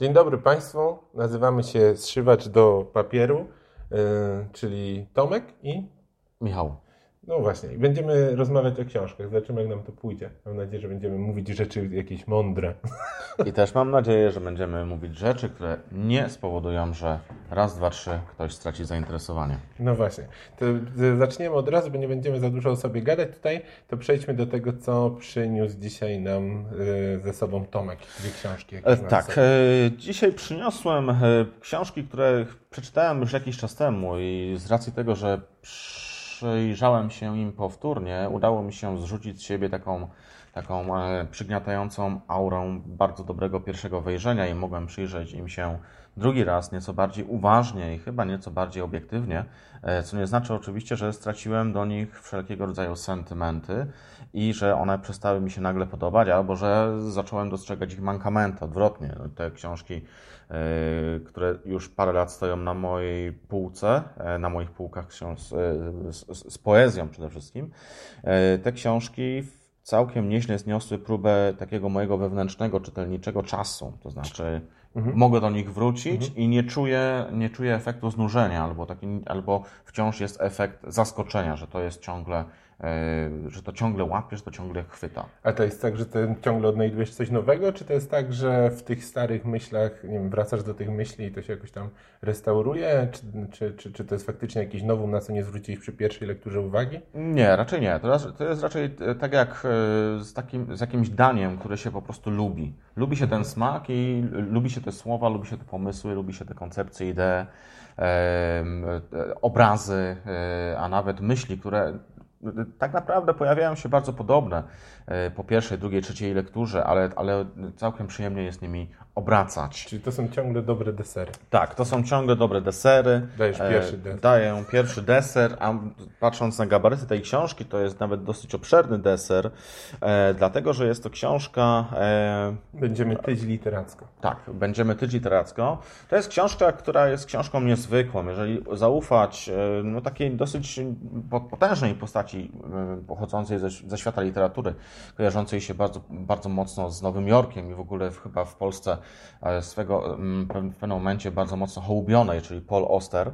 Dzień dobry Państwu. Nazywamy się Zszywacz do Papieru, yy, czyli Tomek i Michał. No właśnie, będziemy rozmawiać o książkach. Zobaczymy, jak nam to pójdzie. Mam nadzieję, że będziemy mówić rzeczy jakieś mądre. I też mam nadzieję, że będziemy mówić rzeczy, które nie spowodują, że raz, dwa, trzy ktoś straci zainteresowanie. No właśnie. To z- zaczniemy od razu, bo nie będziemy za dużo o sobie gadać tutaj. To przejdźmy do tego, co przyniósł dzisiaj nam yy, ze sobą Tomek. Dwie książki. E, tak, e, dzisiaj przyniosłem e, książki, które przeczytałem już jakiś czas temu i z racji tego, że przyjrzałem się im powtórnie, udało mi się zrzucić z siebie taką, taką e, przygniatającą aurą bardzo dobrego pierwszego wejrzenia i mogłem przyjrzeć im się drugi raz nieco bardziej uważnie i chyba nieco bardziej obiektywnie, e, co nie znaczy oczywiście, że straciłem do nich wszelkiego rodzaju sentymenty i że one przestały mi się nagle podobać, albo że zacząłem dostrzegać ich mankamenty. Odwrotnie, te książki, e, które już parę lat stoją na mojej półce, e, na moich półkach z, z, poezją przede wszystkim, te książki całkiem nieźle zniosły próbę takiego mojego wewnętrznego, czytelniczego czasu. To znaczy, mogę do nich wrócić i nie czuję, nie czuję efektu znużenia, albo, taki, albo wciąż jest efekt zaskoczenia, że to jest ciągle, że to ciągle łapie, że to ciągle chwyta. A to jest tak, że ty ciągle odnajdujesz coś nowego, czy to jest tak, że w tych starych myślach, nie wiem, wracasz do tych myśli i to się jakoś tam restauruje, czy, czy, czy, czy to jest faktycznie jakiś nowum, na co nie zwróciłeś przy pierwszej lekturze uwagi? Nie, raczej nie. To, to jest raczej e, tak jak e, z, takim, z jakimś daniem, które się po prostu lubi. Lubi się ten smak i lubi się te słowa, lubi się te pomysły, lubi się te koncepcje, idee, e, obrazy, e, a nawet myśli, które e, tak naprawdę pojawiają się bardzo podobne e, po pierwszej, drugiej, trzeciej lekturze, ale, ale całkiem przyjemnie jest nimi obracać. Czyli to są ciągle dobre desery. Tak, to są ciągle dobre desery. Dajesz E, pierwszy deser. Daję pierwszy deser, a patrząc na gabaryty tej książki, to jest nawet dosyć obszerny deser, e, dlatego że jest to książka. E, Będziemy tyć literacko. tak, będziemy tyć literacko. To jest książka, która jest książką niezwykłą. Jeżeli zaufać no, takiej dosyć po- potężnej postaci pochodzącej ze, ze świata literatury, kojarzącej się bardzo, bardzo mocno z Nowym Jorkiem i w ogóle w, chyba w Polsce swego mm, w pewnym momencie bardzo mocno hołubionej, czyli Paul Oster.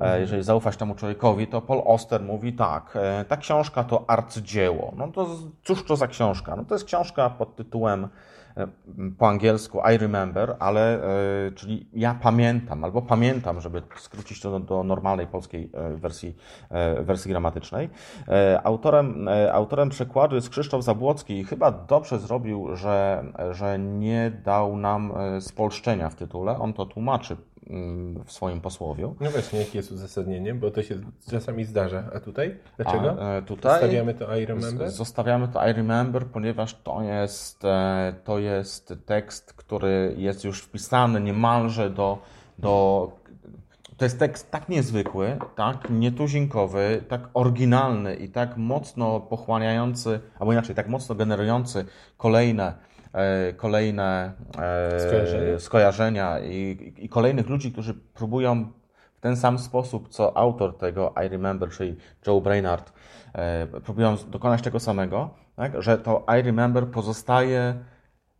E, Jeżeli zaufać temu człowiekowi, to Paul Oster mówi tak, e, ta książka to arcydzieło. No to cóż to za książka? No to jest książka pod tytułem e, po angielsku I remember, ale e, czyli ja pamiętam, albo pamiętam, żeby skrócić to do, do normalnej polskiej e, wersji, e, wersji gramatycznej. E, Autorem, e, autorem przekładu jest Krzysztof Zabłocki i chyba dobrze zrobił, że, że nie dał nam e, spolszczenia w tytule. On to tłumaczy w swoim posłowiu. No właśnie, jakie jest uzasadnienie, bo to się czasami zdarza. A tutaj? Dlaczego? A, e, tutaj Stawiamy to I remember? Zostawiamy to I remember, ponieważ to jest, e, to jest tekst, który jest już wpisany niemalże do, do. To jest tekst tak niezwykły, tak nietuzinkowy, tak oryginalny i tak mocno pochłaniający, albo inaczej, tak mocno generujący kolejne, kolejne e, Skojarzenia. skojarzenia i, i kolejnych ludzi, którzy próbują w ten sam sposób, co autor tego I Remember, czyli Joe Brainard, e, próbują dokonać tego samego, tak? że to I Remember pozostaje.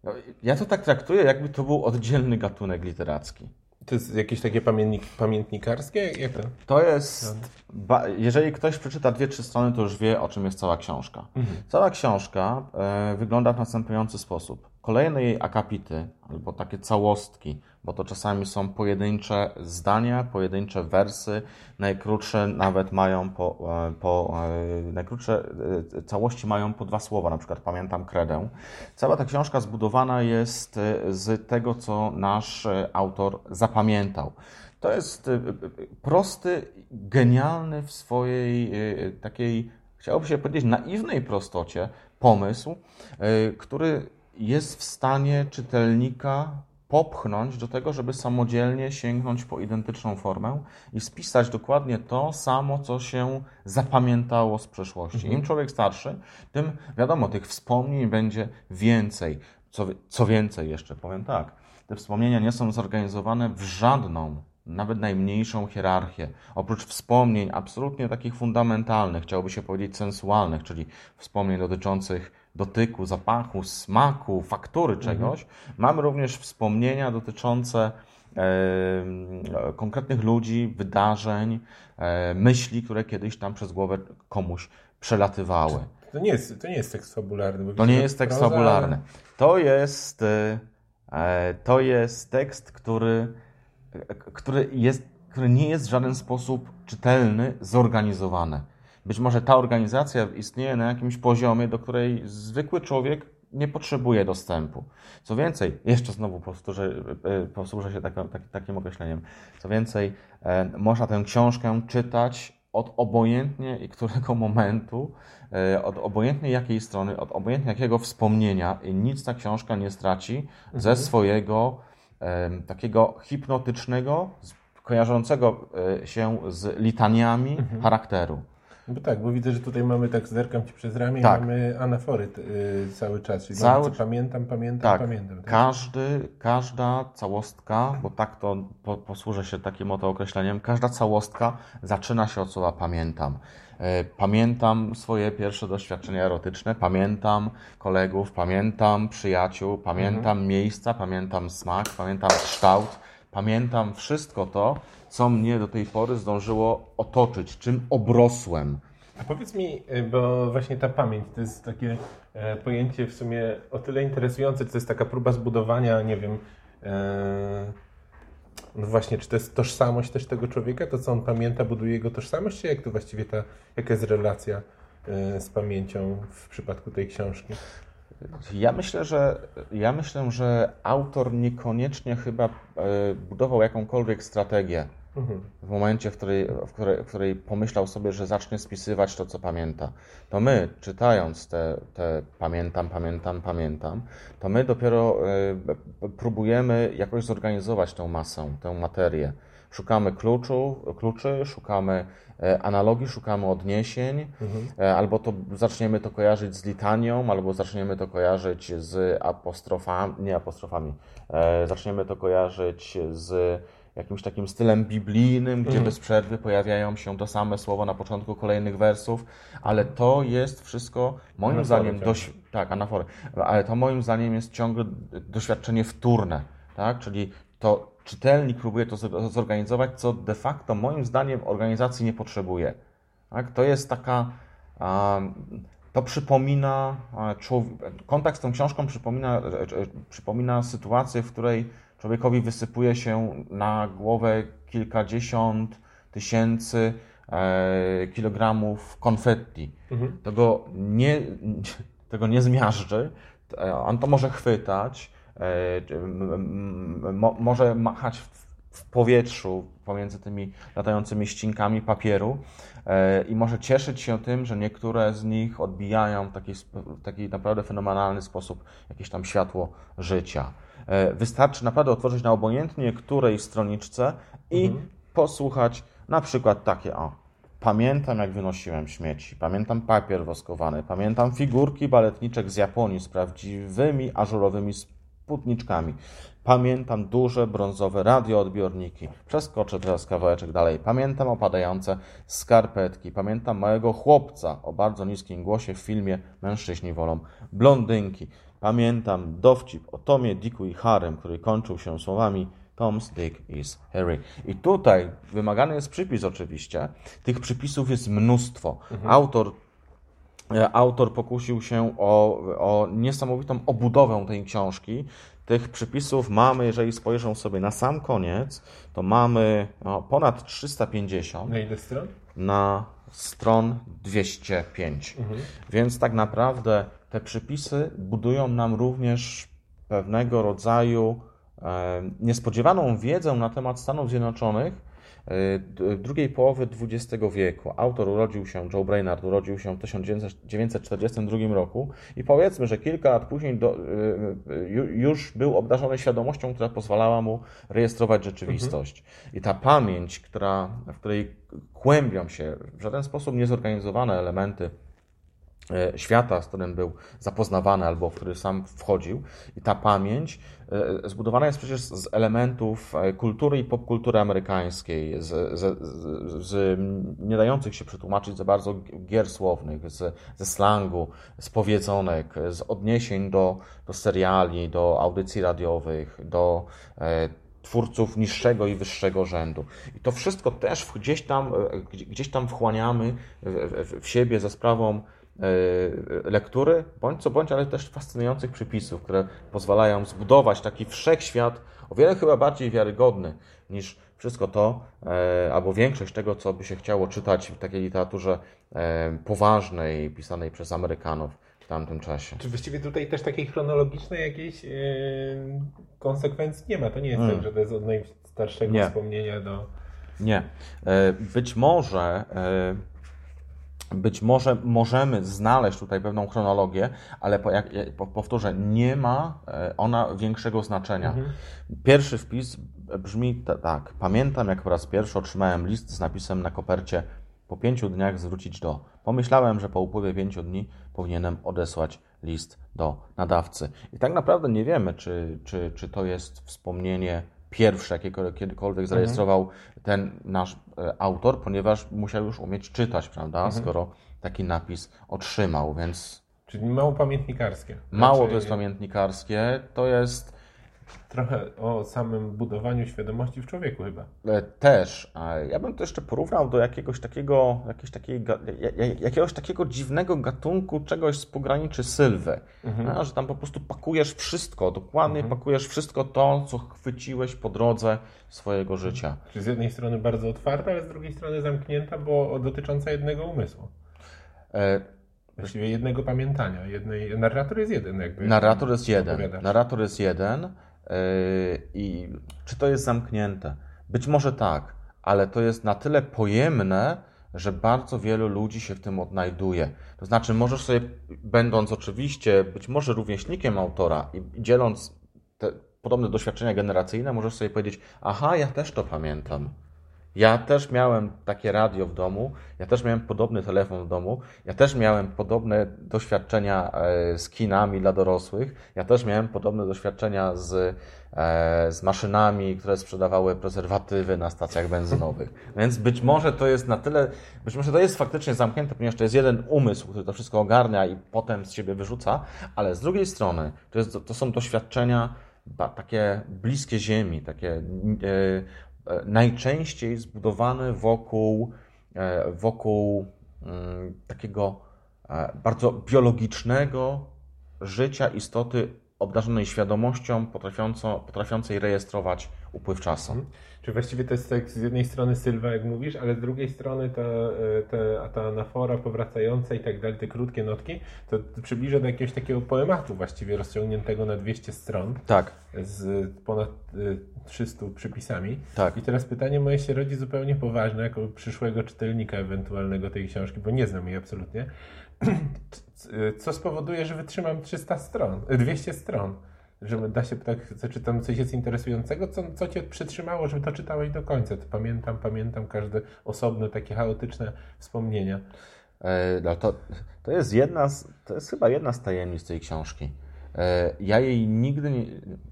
no, Ja to tak traktuję, jakby to był oddzielny gatunek literacki. To jest jakieś takie pamiętnik, pamiętnikarskie? Jak to? To jest. Ba, jeżeli ktoś przeczyta dwie, trzy strony, to już wie, o czym jest cała książka. Mhm. Cała książka e, wygląda w następujący sposób. Kolejne jej akapity, albo takie całostki, bo to czasami są pojedyncze zdania, pojedyncze wersy, najkrótsze nawet mają po, e, po e, najkrótsze e, całości mają po dwa słowa, na przykład pamiętam kredę. Cała ta książka zbudowana jest z tego, co nasz autor zapamiętał. To jest prosty, genialny w swojej takiej, chciałoby się powiedzieć, naiwnej prostocie pomysł, który jest w stanie czytelnika popchnąć do tego, żeby samodzielnie sięgnąć po identyczną formę i spisać dokładnie to samo, co się zapamiętało z przeszłości. Im człowiek starszy, tym wiadomo, tych wspomnień będzie więcej. Co, co więcej jeszcze, powiem tak, te wspomnienia nie są zorganizowane w żadną nawet najmniejszą hierarchię. Oprócz wspomnień absolutnie takich fundamentalnych, chciałoby się powiedzieć sensualnych, czyli wspomnień dotyczących dotyku, zapachu, smaku, faktury czegoś, mamy również wspomnienia dotyczące e, konkretnych ludzi, wydarzeń, e, myśli, które kiedyś tam przez głowę komuś przelatywały. To nie jest, to nie jest tekst fabularny. To nie jest tekst proza, fabularny. To jest, e, e, to jest tekst, który, e, który, jest, który nie jest w żaden sposób czytelny, zorganizowany. Być może ta organizacja istnieje na jakimś poziomie, do której zwykły człowiek nie potrzebuje dostępu. Co więcej, jeszcze znowu powtórzę, e, posłużę się taką, tak, takim określeniem. Co więcej, e, można tę książkę czytać od obojętnie którego momentu, e, od obojętnie jakiej strony, od obojętnie jakiego wspomnienia i nic ta książka nie straci ze swojego em, takiego hipnotycznego, kojarzącego e, się z litaniami charakteru. Bo tak, bo widzę, że tutaj mamy tak, zerkam Ci przez ramię Tak. mamy anafory y, cały czas. Czyli Cały- mamy, pamiętam, pamiętam, Tak, pamiętam. Tak? każdy, każda całostka, bo tak to po, posłużę się takim oto określeniem, każda całostka zaczyna się od słowa pamiętam. E, Pamiętam swoje pierwsze doświadczenia erotyczne, pamiętam kolegów, pamiętam przyjaciół, pamiętam miejsca, pamiętam smak, pamiętam kształt, pamiętam wszystko to, co mnie do tej pory zdążyło otoczyć, czym obrosłem. A powiedz mi, y, bo właśnie ta pamięć to jest takie e, pojęcie w sumie o tyle interesujące, to jest taka próba zbudowania, nie wiem, e, no właśnie, czy to jest tożsamość też tego człowieka, to co on pamięta, buduje jego tożsamość, czy jak to właściwie ta, jaka jest relacja e, z pamięcią w przypadku tej książki? Ja myślę, że ja myślę, że autor niekoniecznie chyba e, budował jakąkolwiek strategię Mhm. w momencie, w której, w, której, w której pomyślał sobie, że zacznie spisywać to, co pamięta. To my, czytając te, te pamiętam, pamiętam, pamiętam, to my dopiero e, próbujemy jakoś zorganizować tę masę, tę materię. Szukamy kluczu, kluczy, szukamy e, analogii, szukamy odniesień, e, albo to zaczniemy to kojarzyć z litanią, albo zaczniemy to kojarzyć z apostrofami, nie apostrofami, e, zaczniemy to kojarzyć z jakimś takim stylem biblijnym, gdzie bez przerwy pojawiają się to same słowo na początku kolejnych wersów, ale to jest wszystko moim Anafory zdaniem ciągle. dość, tak, anafory, ale to moim zdaniem jest ciągle doświadczenie wtórne, tak, czyli to czytelnik próbuje to zor- zorganizować, co de facto moim zdaniem organizacji nie potrzebuje. Tak? To jest taka. To przypomina. człowie- Kontakt z tą książką przypomina, e, e, przypomina sytuację, w której człowiekowi wysypuje się na głowę kilkadziesiąt tysięcy e, kilogramów konfetti. Tego, nie, tego nie zmiażdży. E, On to może chwytać, e, mo, może machać w, w powietrzu pomiędzy tymi latającymi ścinkami papieru e, i może cieszyć się tym, że niektóre z nich odbijają w taki, taki naprawdę fenomenalny sposób jakieś tam światło życia. E, Wystarczy naprawdę otworzyć na obojętnie której stroniczce i posłuchać na przykład takie o. Pamiętam, jak wynosiłem śmieci, pamiętam papier woskowany, pamiętam figurki baletniczek z Japonii z prawdziwymi ażurowymi spódniczkami. Pamiętam duże brązowe radioodbiorniki. Przeskoczę teraz kawałeczek dalej. Pamiętam opadające skarpetki. Pamiętam małego chłopca o bardzo niskim głosie w filmie Mężczyźni wolą blondynki. Pamiętam dowcip o Tomie, Dicku i Harem, który kończył się słowami Tom's Dick is Harry. I tutaj wymagany jest przypis oczywiście. Tych przypisów jest mnóstwo. Autor E, Autor pokusił się o, o niesamowitą obudowę tej książki. Tych przypisów mamy, jeżeli spojrzą sobie na sam koniec, to mamy no, ponad 350 Na ile stron? na stron 205. Więc tak naprawdę te przypisy budują nam również pewnego rodzaju e, niespodziewaną wiedzę na temat Stanów Zjednoczonych e, drugiej połowy XX wieku. Autor urodził się, Joe Brainard urodził się w 1942 roku i powiedzmy, że kilka lat później do, e, ju- już był obdarzony świadomością, która pozwalała mu rejestrować rzeczywistość. I ta pamięć, która, w której kłębią się w żaden sposób niezorganizowane elementy świata, z którym był zapoznawany albo w który sam wchodził. I ta pamięć e, zbudowana jest przecież z elementów e, kultury i popkultury amerykańskiej, z, z, z, z nie dających się przetłumaczyć za bardzo gier słownych, z, ze slangu, z powiedzonek, z odniesień do, do seriali, do audycji radiowych, do twórców niższego i wyższego rzędu. I to wszystko też gdzieś tam, gdzieś tam wchłaniamy w, w, w siebie za sprawą E, lektury, bądź co bądź, ale też fascynujących przypisów, które pozwalają zbudować taki wszechświat o wiele chyba bardziej wiarygodny niż wszystko to, e, albo większość tego, co by się chciało czytać w takiej literaturze e, poważnej, pisanej przez Amerykanów w tamtym czasie. Czy właściwie tutaj też takiej chronologicznej jakiejś konsekwencji nie ma? To nie jest hmm. tak, że to jest od najstarszego nie. wspomnienia do... Nie. Być może być może możemy znaleźć tutaj pewną chronologię, ale po, jak, powtórzę, nie ma e, ona większego znaczenia. Mhm. Pierwszy wpis brzmi tak. Pamiętam, jak po raz pierwszy otrzymałem list z napisem na kopercie po pięciu dniach zwrócić do. Pomyślałem, że po upływie pięciu dni powinienem odesłać list do nadawcy. I tak naprawdę nie wiemy, czy, czy, czy to jest wspomnienie pierwsze, jakie kiedykolwiek zarejestrował mhm. ten nasz e, autor, ponieważ musiał już umieć czytać, prawda, mhm. skoro taki napis otrzymał, więc... Czyli mało pamiętnikarskie. Mało znaczy... to jest pamiętnikarskie, to jest trochę o samym budowaniu świadomości w człowieku chyba. E, też. Ja bym to jeszcze porównał do jakiegoś takiego, jakiejś takiej, jakiegoś takiego dziwnego gatunku czegoś z pograniczy sylwy. Mhm. że tam po prostu pakujesz wszystko, dokładnie mhm. pakujesz wszystko to, co chwyciłeś po drodze swojego życia. Czyli z jednej strony bardzo otwarta, ale z drugiej strony zamknięta, bo dotycząca jednego umysłu. E... Właściwie jednego pamiętania. Jednej... Narrator jest jeden. Jakby narrator jest jeden. Narrator jest jeden. Yy, I czy to jest zamknięte? Być może tak, ale to jest na tyle pojemne, że bardzo wielu ludzi się w tym odnajduje. To znaczy, możesz sobie, będąc oczywiście być może rówieśnikiem autora i dzieląc te podobne doświadczenia generacyjne, możesz sobie powiedzieć: Aha, ja też to pamiętam. Ja też miałem takie radio w domu, ja też miałem podobny telefon w domu, ja też miałem podobne doświadczenia e, z kinami dla dorosłych, ja też miałem podobne doświadczenia z, e, z maszynami, które sprzedawały prezerwatywy na stacjach benzynowych. Więc być może to jest na tyle, być może to jest faktycznie zamknięte, ponieważ to jest jeden umysł, który to wszystko ogarnia i potem z siebie wyrzuca, ale z drugiej strony to, jest, to są doświadczenia takie bliskie ziemi, takie e, najczęściej zbudowany wokół, e, wokół mm, takiego e, bardzo biologicznego życia istoty obdarzonej świadomością, potrafiącej rejestrować upływ czasu. Czy właściwie to jest tak z jednej strony Sylwa, jak mówisz, ale z drugiej strony ta, ta, ta anafora powracająca i tak dalej, te krótkie notki, to przybliża do jakiegoś takiego poematu właściwie rozciągniętego na 200 stron. Tak. Z ponad 300 przypisami. Tak. I teraz pytanie moje się rodzi zupełnie poważne, jako przyszłego czytelnika ewentualnego tej książki, bo nie znam jej absolutnie. Co spowoduje, że wytrzymam 300 stron, 200 stron? Że da się tak, czy tam coś jest interesującego? Co, co cię przytrzymało, żeby to czytałeś do końca? To pamiętam, pamiętam każde osobne, takie chaotyczne wspomnienia. E, no to, to jest jedna z, to jest chyba jedna z tajemnic tej książki. E, ja jej nigdy nie,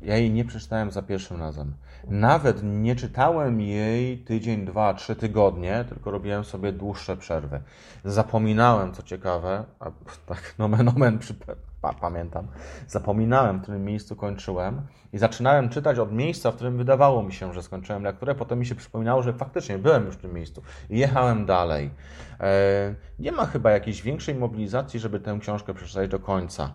ja jej nie przeczytałem za pierwszym razem. Nawet nie czytałem jej tydzień, dwa, trzy tygodnie, tylko robiłem sobie dłuższe przerwy. Zapominałem, co ciekawe, a tak nomen omen przy, pa, pamiętam, zapominałem, w którym miejscu kończyłem i zaczynałem czytać od miejsca, w którym wydawało mi się, że skończyłem lekturę, potem mi się przypominało, że faktycznie byłem już w tym miejscu i jechałem dalej. E, nie ma chyba jakiejś większej mobilizacji, żeby tę książkę przeczytać do końca.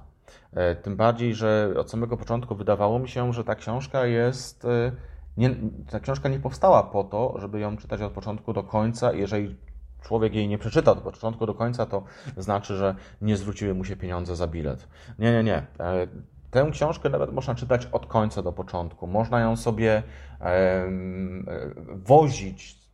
E, tym bardziej, że od samego początku wydawało mi się, że ta książka jest. E, nie, ta książka nie powstała po to, żeby ją czytać od początku do końca. Jeżeli człowiek jej nie przeczyta od początku do końca, to znaczy, że nie zwróciły mu się pieniądze za bilet. Nie, nie, nie. E, tę książkę nawet można czytać od końca do początku. Można ją sobie wozić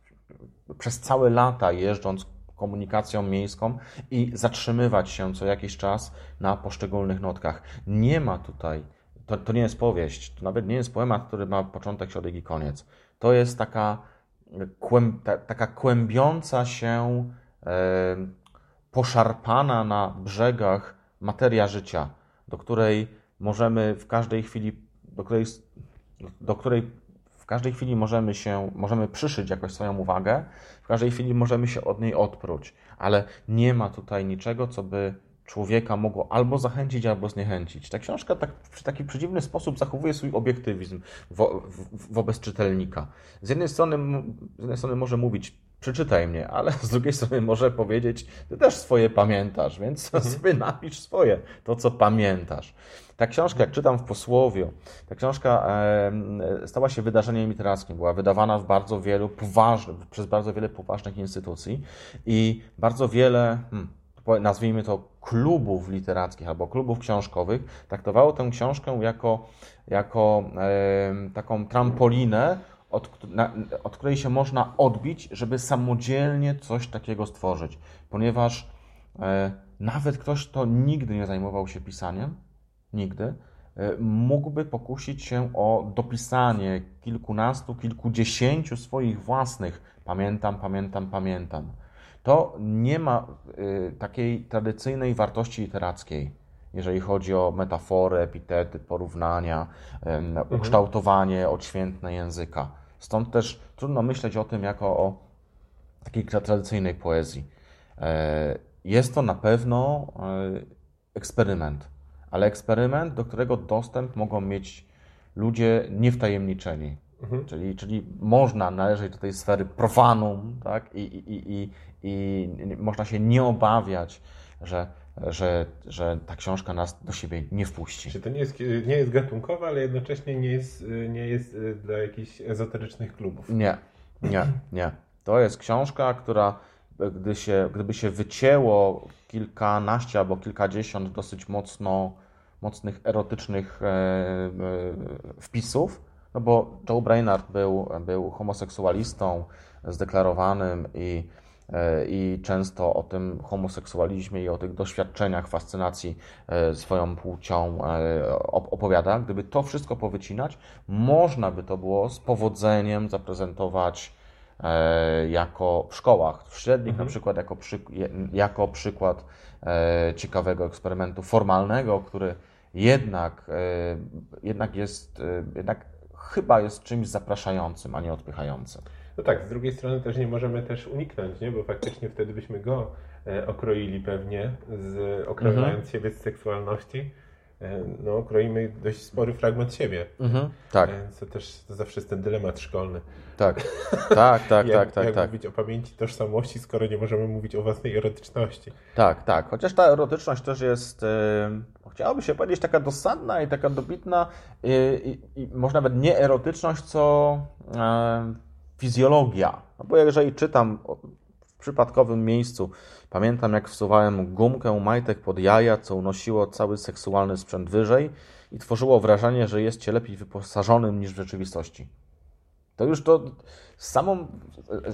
przez całe lata, jeżdżąc komunikacją miejską i zatrzymywać się co jakiś czas na poszczególnych notkach. Nie ma tutaj, to, to nie jest powieść, to nawet nie jest poemat, który ma początek, środek i koniec. To jest taka, kłęb, ta, taka kłębiąca się, e, poszarpana na brzegach materia życia, do której możemy w każdej chwili, do której, do której w każdej chwili możemy się, możemy przyszyć jakoś swoją uwagę, w każdej chwili możemy się od niej odpróć, ale nie ma tutaj niczego, co by człowieka mogło albo zachęcić, albo zniechęcić. Ta książka tak, w taki przedziwny sposób zachowuje swój obiektywizm wo, wo, wobec czytelnika. Z jednej, strony, z jednej strony może mówić, przeczytaj mnie, ale z drugiej strony może powiedzieć, ty też swoje pamiętasz, więc mhm. sobie napisz swoje, to co pamiętasz. Ta książka, jak czytam w posłowiu, ta książka stała się wydarzeniem literackim, była wydawana w bardzo wielu poważnych, przez bardzo wiele poważnych instytucji i bardzo wiele, hmm, nazwijmy to klubów literackich albo klubów książkowych, traktowało tę książkę jako, jako e, taką trampolinę, od, na, od, której się można odbić, żeby samodzielnie coś takiego stworzyć. Ponieważ e, nawet ktoś, kto nigdy nie zajmował się pisaniem, nigdy, e, mógłby pokusić się o dopisanie kilkunastu, kilkudziesięciu swoich własnych pamiętam, pamiętam, pamiętam to nie ma y, takiej tradycyjnej wartości literackiej, jeżeli chodzi o metafory, epitety, porównania, mhm. ukształtowanie odświętne języka. Stąd też trudno myśleć o tym jako o takiej tradycyjnej poezji. E, jest to na pewno e, eksperyment, ale eksperyment, do którego dostęp mogą mieć ludzie niewtajemniczeni. Mhm. Czyli, czyli można należeć do tej sfery profanum, tak? I, i, i, i można się nie obawiać, że, że, że ta książka nas do siebie nie wpuści. Czy to nie jest, nie jest gatunkowa, ale jednocześnie nie jest, nie jest y, dla jakichś ezoterycznych klubów? Nie, nie, nie. To jest książka, która gdy się, gdyby się wycięło kilkanaście albo kilkadziesiąt dosyć mocno, mocnych erotycznych e, e, wpisów, no bo Joe Brainard był, był homoseksualistą zdeklarowanym i E, i często o tym homoseksualizmie i o tych doświadczeniach fascynacji e, swoją płcią e, opowiada. Gdyby to wszystko powycinać, można by to było z powodzeniem zaprezentować jako w szkołach, w średnich mhm. na przykład jako, jako przykład ciekawego eksperymentu formalnego, który jednak, jednak jest, jednak chyba jest czymś zapraszającym, a nie odpychającym. No tak, z drugiej strony też nie możemy też uniknąć, nie? bo faktycznie wtedy byśmy go e, okroili pewnie, z, określając mhm. siebie z seksualności. E, no, kroimy dość spory fragment siebie. Mhm. Tak. Więc to też to zawsze jest ten dylemat szkolny. Tak, tak, tak, jak, tak, tak. Jak tak. mówić o pamięci tożsamości, skoro nie możemy mówić o własnej erotyczności. Tak, tak. Chociaż ta erotyczność też jest, yy, chciałoby się powiedzieć, taka dosadna i taka dobitna i, i, może nawet nie erotyczność, co... Yy, fizjologia. No bo jeżeli czytam przypadkowym miejscu, pamiętam jak wsuwałem gumkę majtek pod jaja, co unosiło cały seksualny sprzęt wyżej i tworzyło wrażenie, że jest cię lepiej wyposażonym niż w rzeczywistości. To już to z samą,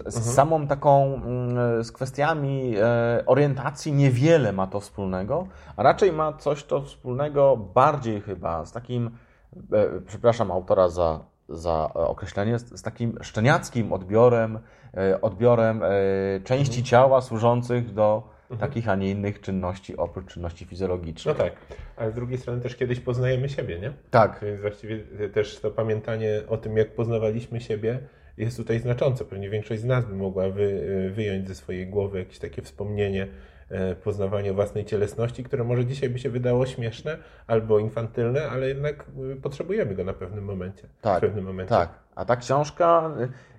z mhm. samą taką, mm, z kwestiami e, orientacji niewiele ma to wspólnego, a raczej ma coś to wspólnego bardziej chyba z takim, e, przepraszam autora za za określenie, z, takim szczeniackim odbiorem, e, odbiorem e, części mhm. ciała służących do mhm. takich, a nie innych czynności oprócz czynności fizjologicznych. No tak, ale z drugiej strony też kiedyś poznajemy siebie, nie? Tak. Więc właściwie też to pamiętanie o tym, jak poznawaliśmy siebie, jest tutaj znaczące. Pewnie większość z nas by mogła wy, wyjąć ze swojej głowy jakieś takie wspomnienie E, poznawanie własnej cielesności, które może dzisiaj by się wydało śmieszne albo infantylne, ale jednak e, potrzebujemy go na pewnym momencie. Tak, w pewnym momencie. tak. A ta książka,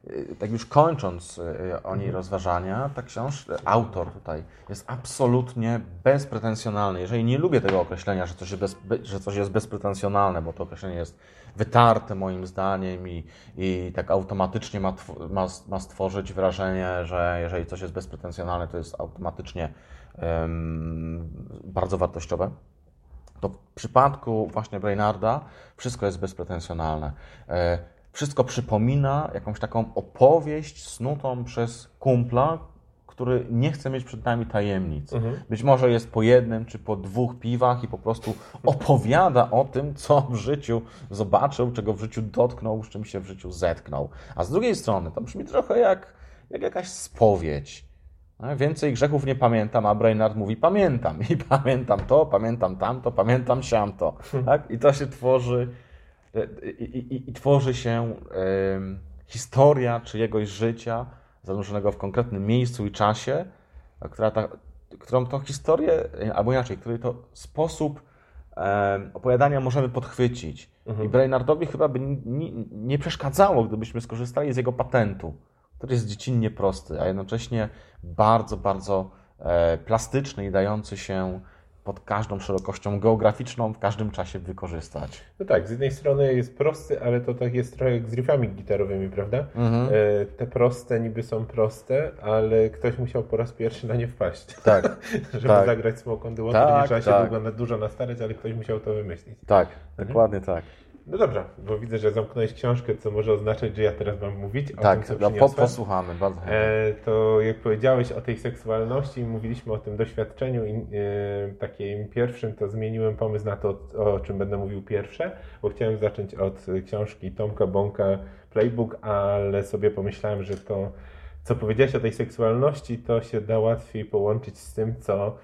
e, tak już kończąc o niej mhm. rozważania, ta książka, autor tutaj jest absolutnie bezpretensjonalny. Jeżeli nie lubię tego określenia, że coś, jest bez, że coś jest bezpretensjonalne, bo to określenie jest wytarte moim zdaniem i, i tak automatycznie ma, ma, ma stworzyć wrażenie, że jeżeli coś jest bezpretensjonalne, to jest automatycznie bardzo wartościowe, to w przypadku właśnie Brainarda wszystko jest bezpretensjonalne. E, wszystko przypomina jakąś taką opowieść snutą przez kumpla, który nie chce mieć przed nami tajemnic. Mhm. Być może jest po jednym czy po dwóch piwach i po prostu opowiada o tym, co w życiu zobaczył, czego w życiu dotknął, z czym się w życiu zetknął. A z drugiej strony to brzmi trochę jak, jak jakaś spowiedź więcej grzechów nie pamiętam, a Brainard mówi pamiętam i pamiętam to, pamiętam tamto, pamiętam siamto. Tak? I to się tworzy e, i, i, i tworzy się historia czyjegoś życia zanurzonego w konkretnym miejscu i czasie, która ta, którą tą historię, albo inaczej, który to sposób opowiadania możemy podchwycić. Mhm. I Brainardowi chyba by nie, nie przeszkadzało, gdybyśmy skorzystali z jego patentu, który jest dziecinnie prosty, a jednocześnie bardzo, bardzo e, plastyczny i dający się pod każdą szerokością geograficzną w każdym czasie wykorzystać. No tak, z jednej strony jest prosty, ale to tak jest trochę jak z riffami gitarowymi, prawda? Mhm. E, te proste niby są proste, ale ktoś musiał po raz pierwszy na nie wpaść. Tak. Żeby tak. zagrać Smoke on the Water, tak, nie trzeba się tak. długo, dużo nastarać, ale ktoś musiał to wymyślić. Tak, mhm. dokładnie tak. No dobrze, bo widzę, że zamknąłeś książkę, co może oznaczać, że ja teraz mam mówić tak, tym, co no, po, posłuchamy, bardzo e, To jak powiedziałeś o tej seksualności, mówiliśmy o tym doświadczeniu i, e, takim pierwszym, to zmieniłem pomysł na to, o, o czym będę mówił pierwsze, bo chciałem zacząć od książki Tomka Bąka Playbook, ale sobie pomyślałem, że to, co powiedziałeś o tej seksualności, to się da łatwiej połączyć z tym, co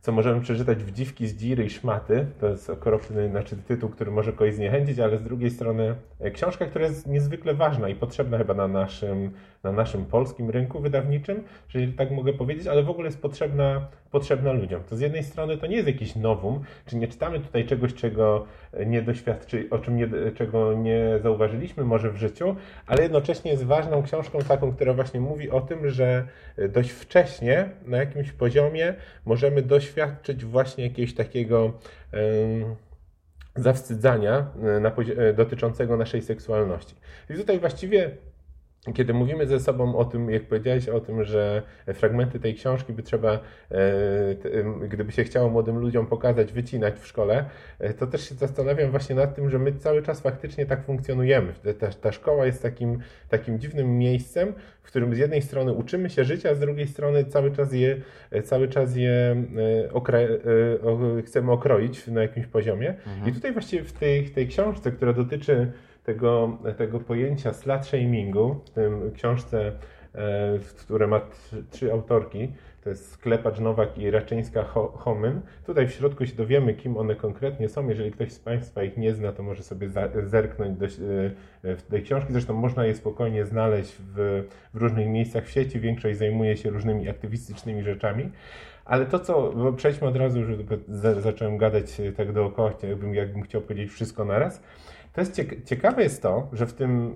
co możemy przeczytać w Dziwki z Dziry i Szmaty. To jest okropny znaczy, tytuł, który może kogoś zniechęcić, ale z drugiej strony e, książka, która jest niezwykle ważna i potrzebna chyba na naszym, na naszym polskim rynku wydawniczym, jeżeli tak mogę powiedzieć, ale w ogóle jest potrzebna, potrzebna ludziom. To z jednej strony to nie jest jakiś nowum, czy nie czytamy tutaj czegoś, czego nie doświadczy, o czym nie, czego nie zauważyliśmy może w życiu, ale jednocześnie jest ważną książką taką, która właśnie mówi o tym, że dość wcześnie na jakimś poziomie możemy doświadczyć właśnie jakiegoś takiego zawstydzania e, na, e, dotyczącego naszej seksualności. I tutaj właściwie kiedy mówimy ze sobą o tym, jak powiedziałeś o tym, że fragmenty tej książki by trzeba, e, gdyby się chciało młodym ludziom pokazać, wycinać w szkole, e, to też się zastanawiam właśnie nad tym, że my cały czas faktycznie tak funkcjonujemy. Ta, ta szkoła jest takim, takim dziwnym miejscem, w którym z jednej strony uczymy się życia, a z drugiej strony cały czas je, cały czas je e, okra chcemy okroić na jakimś poziomie. Mhm. I tutaj właściwie w tej, tej książce, która dotyczy tego, tego pojęcia slut shamingu, w tym książce, e, które ma trzy autorki, to jest Sklepacz Nowak i Raczyńska Homyn. Tutaj w środku się dowiemy, kim one konkretnie są. Jeżeli ktoś z Państwa ich nie zna, to może sobie zerknąć do, e, w tej książki. Zresztą można je spokojnie znaleźć w, w różnych miejscach w sieci. Większość zajmuje się różnymi aktywistycznymi rzeczami. Ale to, co, przejdźmy od razu, już zacząłem gadać tak dookoła, jakbym, jakbym chciał powiedzieć wszystko naraz. To jest ciekawe jest to, że w, tym,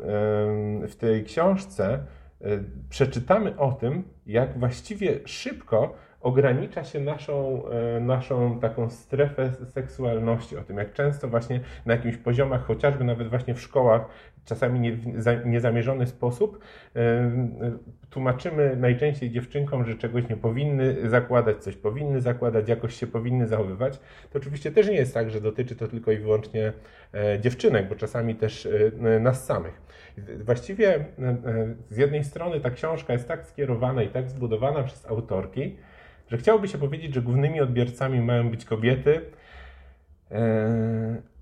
w tej książce e, przeczytamy o tym, jak właściwie szybko ogranicza się naszą, e, naszą taką strefę seksualności, o tym, jak często właśnie na jakimś poziomach, chociażby nawet właśnie w szkołach, czasami nie, w niezamierzony sposób, tłumaczymy najczęściej dziewczynkom, że czegoś nie powinny zakładać, coś powinny zakładać, jakoś się powinny zachowywać. To oczywiście też nie jest tak, że dotyczy to tylko i wyłącznie e, dziewczynek, bo czasami też e, nas samych. Właściwie e, z jednej strony ta książka jest tak skierowana i tak zbudowana przez autorki, że chciałoby się powiedzieć, że głównymi odbiorcami mają być kobiety,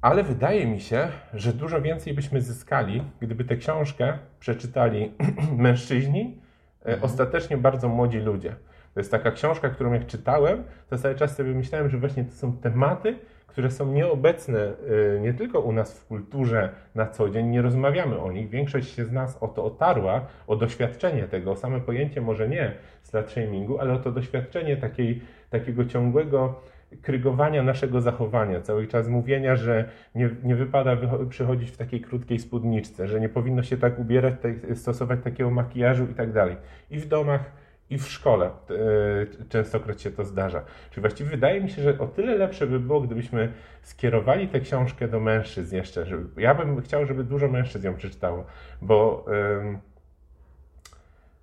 ale wydaje mi się, że dużo więcej byśmy zyskali, gdyby tę książkę przeczytali mężczyźni, e, mhm. ostatecznie bardzo młodzi ludzie. To jest taka książka, którą jak czytałem, to cały czas sobie myślałem, że właśnie to są tematy, które są nieobecne e, nie tylko u nas w kulturze na co dzień, nie rozmawiamy o nich. Większość się z nas o to otarła, o doświadczenie tego, o same pojęcie może nie slut shamingu, ale o to doświadczenie takiej, takiego ciągłego krygowania naszego zachowania, cały czas mówienia, że nie, nie wypada przychodzić w takiej krótkiej spódniczce, że nie powinno się tak ubierać, tak, stosować takiego makijażu i tak dalej. I w domach, i w szkole e, częstokroć się to zdarza. Czyli właściwie wydaje mi się, że o tyle lepsze by było, gdybyśmy skierowali tę książkę do mężczyzn jeszcze. Żeby, ja bym chciał, żeby dużo mężczyzn ją przeczytało, bo... Yy,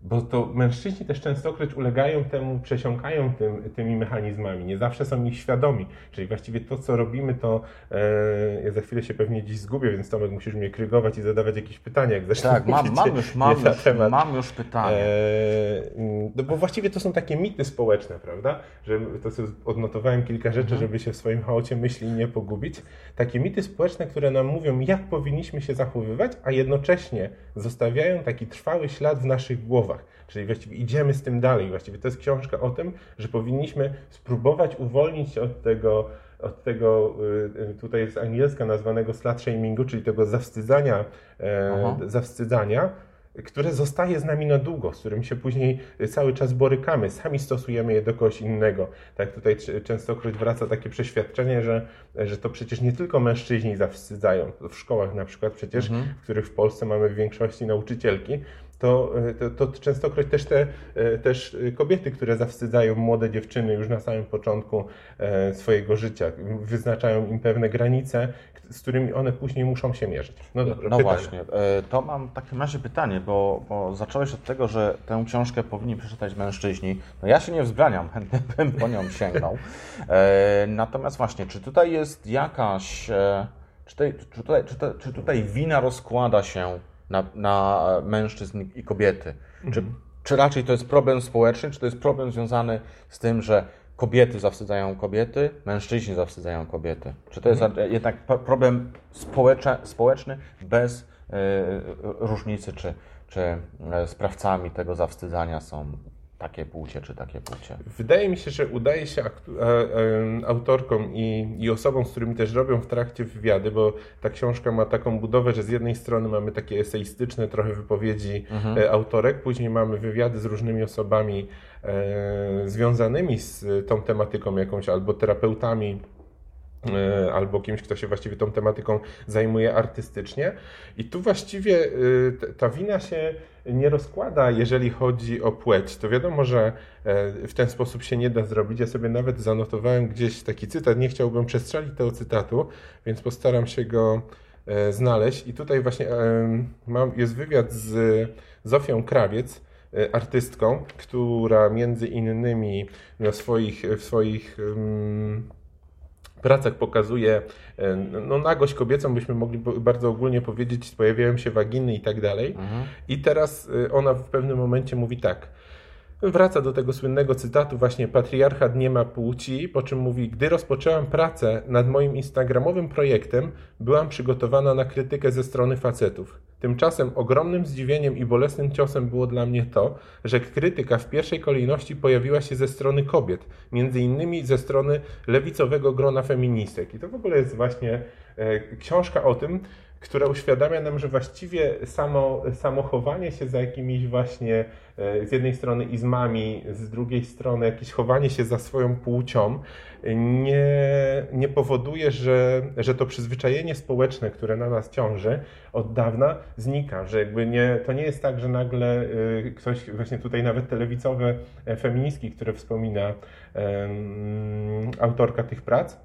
bo to mężczyźni też częstokroć ulegają temu, przesiąkają tym, tymi mechanizmami, nie zawsze są ich świadomi. Czyli właściwie to, co robimy, to e, ja za chwilę się pewnie dziś zgubię, więc Tomek musisz mnie krygować i zadawać jakieś pytania, jak zacznę Tak, mam, mam, już, mam, już, mam już pytanie. E, no bo właściwie to są takie mity społeczne, prawda? Że to sobie odnotowałem kilka rzeczy, mhm. żeby się w swoim chaocie myśli nie pogubić. Takie mity społeczne, które nam mówią, jak powinniśmy się zachowywać, a jednocześnie zostawiają taki trwały ślad w naszych głowach Czyli właściwie idziemy z tym dalej. Właściwie to jest książka o tym, że powinniśmy spróbować uwolnić się od tego, od tego y, tutaj jest angielska nazwanego slut shamingu, czyli tego zawstydzania, e, zawstydzania które zostaje z nami na długo, z którym się później cały czas borykamy, sami stosujemy je do kogoś innego. Tak tutaj częstokroć wraca takie przeświadczenie, że, że to przecież nie tylko mężczyźni zawstydzają. W szkołach na przykład przecież, mhm. w których w Polsce mamy w większości nauczycielki, to, to, to częstokroć też te e, też kobiety, które zawstydzają młode dziewczyny już na samym początku e, swojego życia, wyznaczają im pewne granice, z którymi one później muszą się mierzyć. No, dobrze, no właśnie, e, to mam takie razie pytanie, bo, bo zacząłeś od tego, że tę książkę powinni przeczytać mężczyźni. No ja się nie wzbraniam, chętnie bym po nią sięgnął. Natomiast właśnie, czy tutaj jest jakaś, czy tutaj, czy tutaj, czy tutaj wina rozkłada się na, na mężczyzn i kobiety. Mhm. Czy, czy raczej to jest problem społeczny, czy to jest problem związany z tym, że kobiety zawstydzają kobiety, mężczyźni zawstydzają kobiety? Czy to jest mhm. jednak problem społeczny, społeczny bez y, różnicy, czy, czy e, sprawcami tego zawstydzania są takie płcie czy takie płcie? Wydaje mi się, że udaje się autorkom i, i osobom, z którymi też robią w trakcie wywiady, bo ta książka ma taką budowę, że z jednej strony mamy takie eseistyczne trochę wypowiedzi mhm. E, autorek, później mamy wywiady z różnymi osobami e, związanymi z tą tematyką jakąś, albo terapeutami, e, albo kimś, kto się właściwie tą tematyką zajmuje artystycznie. I tu właściwie ta wina się nie rozkłada, jeżeli chodzi o płeć. To wiadomo, że e, w ten sposób się nie da zrobić. Ja sobie nawet zanotowałem gdzieś taki cytat. Nie chciałbym przestrzelić tego cytatu, więc postaram się go e, znaleźć. I tutaj właśnie e, mam, jest wywiad z Zofią Krawiec, artystką, która między innymi na swoich, w swoich pracach pokazuje e, no, nagość kobiecą, byśmy mogli bardzo ogólnie powiedzieć, pojawiają się waginy i tak dalej. Mhm. I teraz e, ona w pewnym momencie mówi tak. Wraca do tego słynnego cytatu właśnie patriarchat nie ma płci, po czym mówi, gdy rozpoczęłam pracę nad moim instagramowym projektem, byłam przygotowana na krytykę ze strony facetów. Tymczasem ogromnym zdziwieniem i bolesnym ciosem było dla mnie to, że krytyka w pierwszej kolejności pojawiła się ze strony kobiet, między innymi ze strony lewicowego grona feministek. I to w ogóle jest właśnie e, książka o tym, która uświadamia nam, że właściwie samo, samo chowanie się za jakimiś właśnie e, z jednej strony izmami, z drugiej strony jakieś chowanie się za swoją płcią nie, nie powoduje, że, że to przyzwyczajenie społeczne, które na nas ciąży od dawna znika, że jakby nie, to nie jest tak, że nagle e, ktoś, właśnie tutaj nawet telewizowe feministki, które wspomina um, autorka tych prac,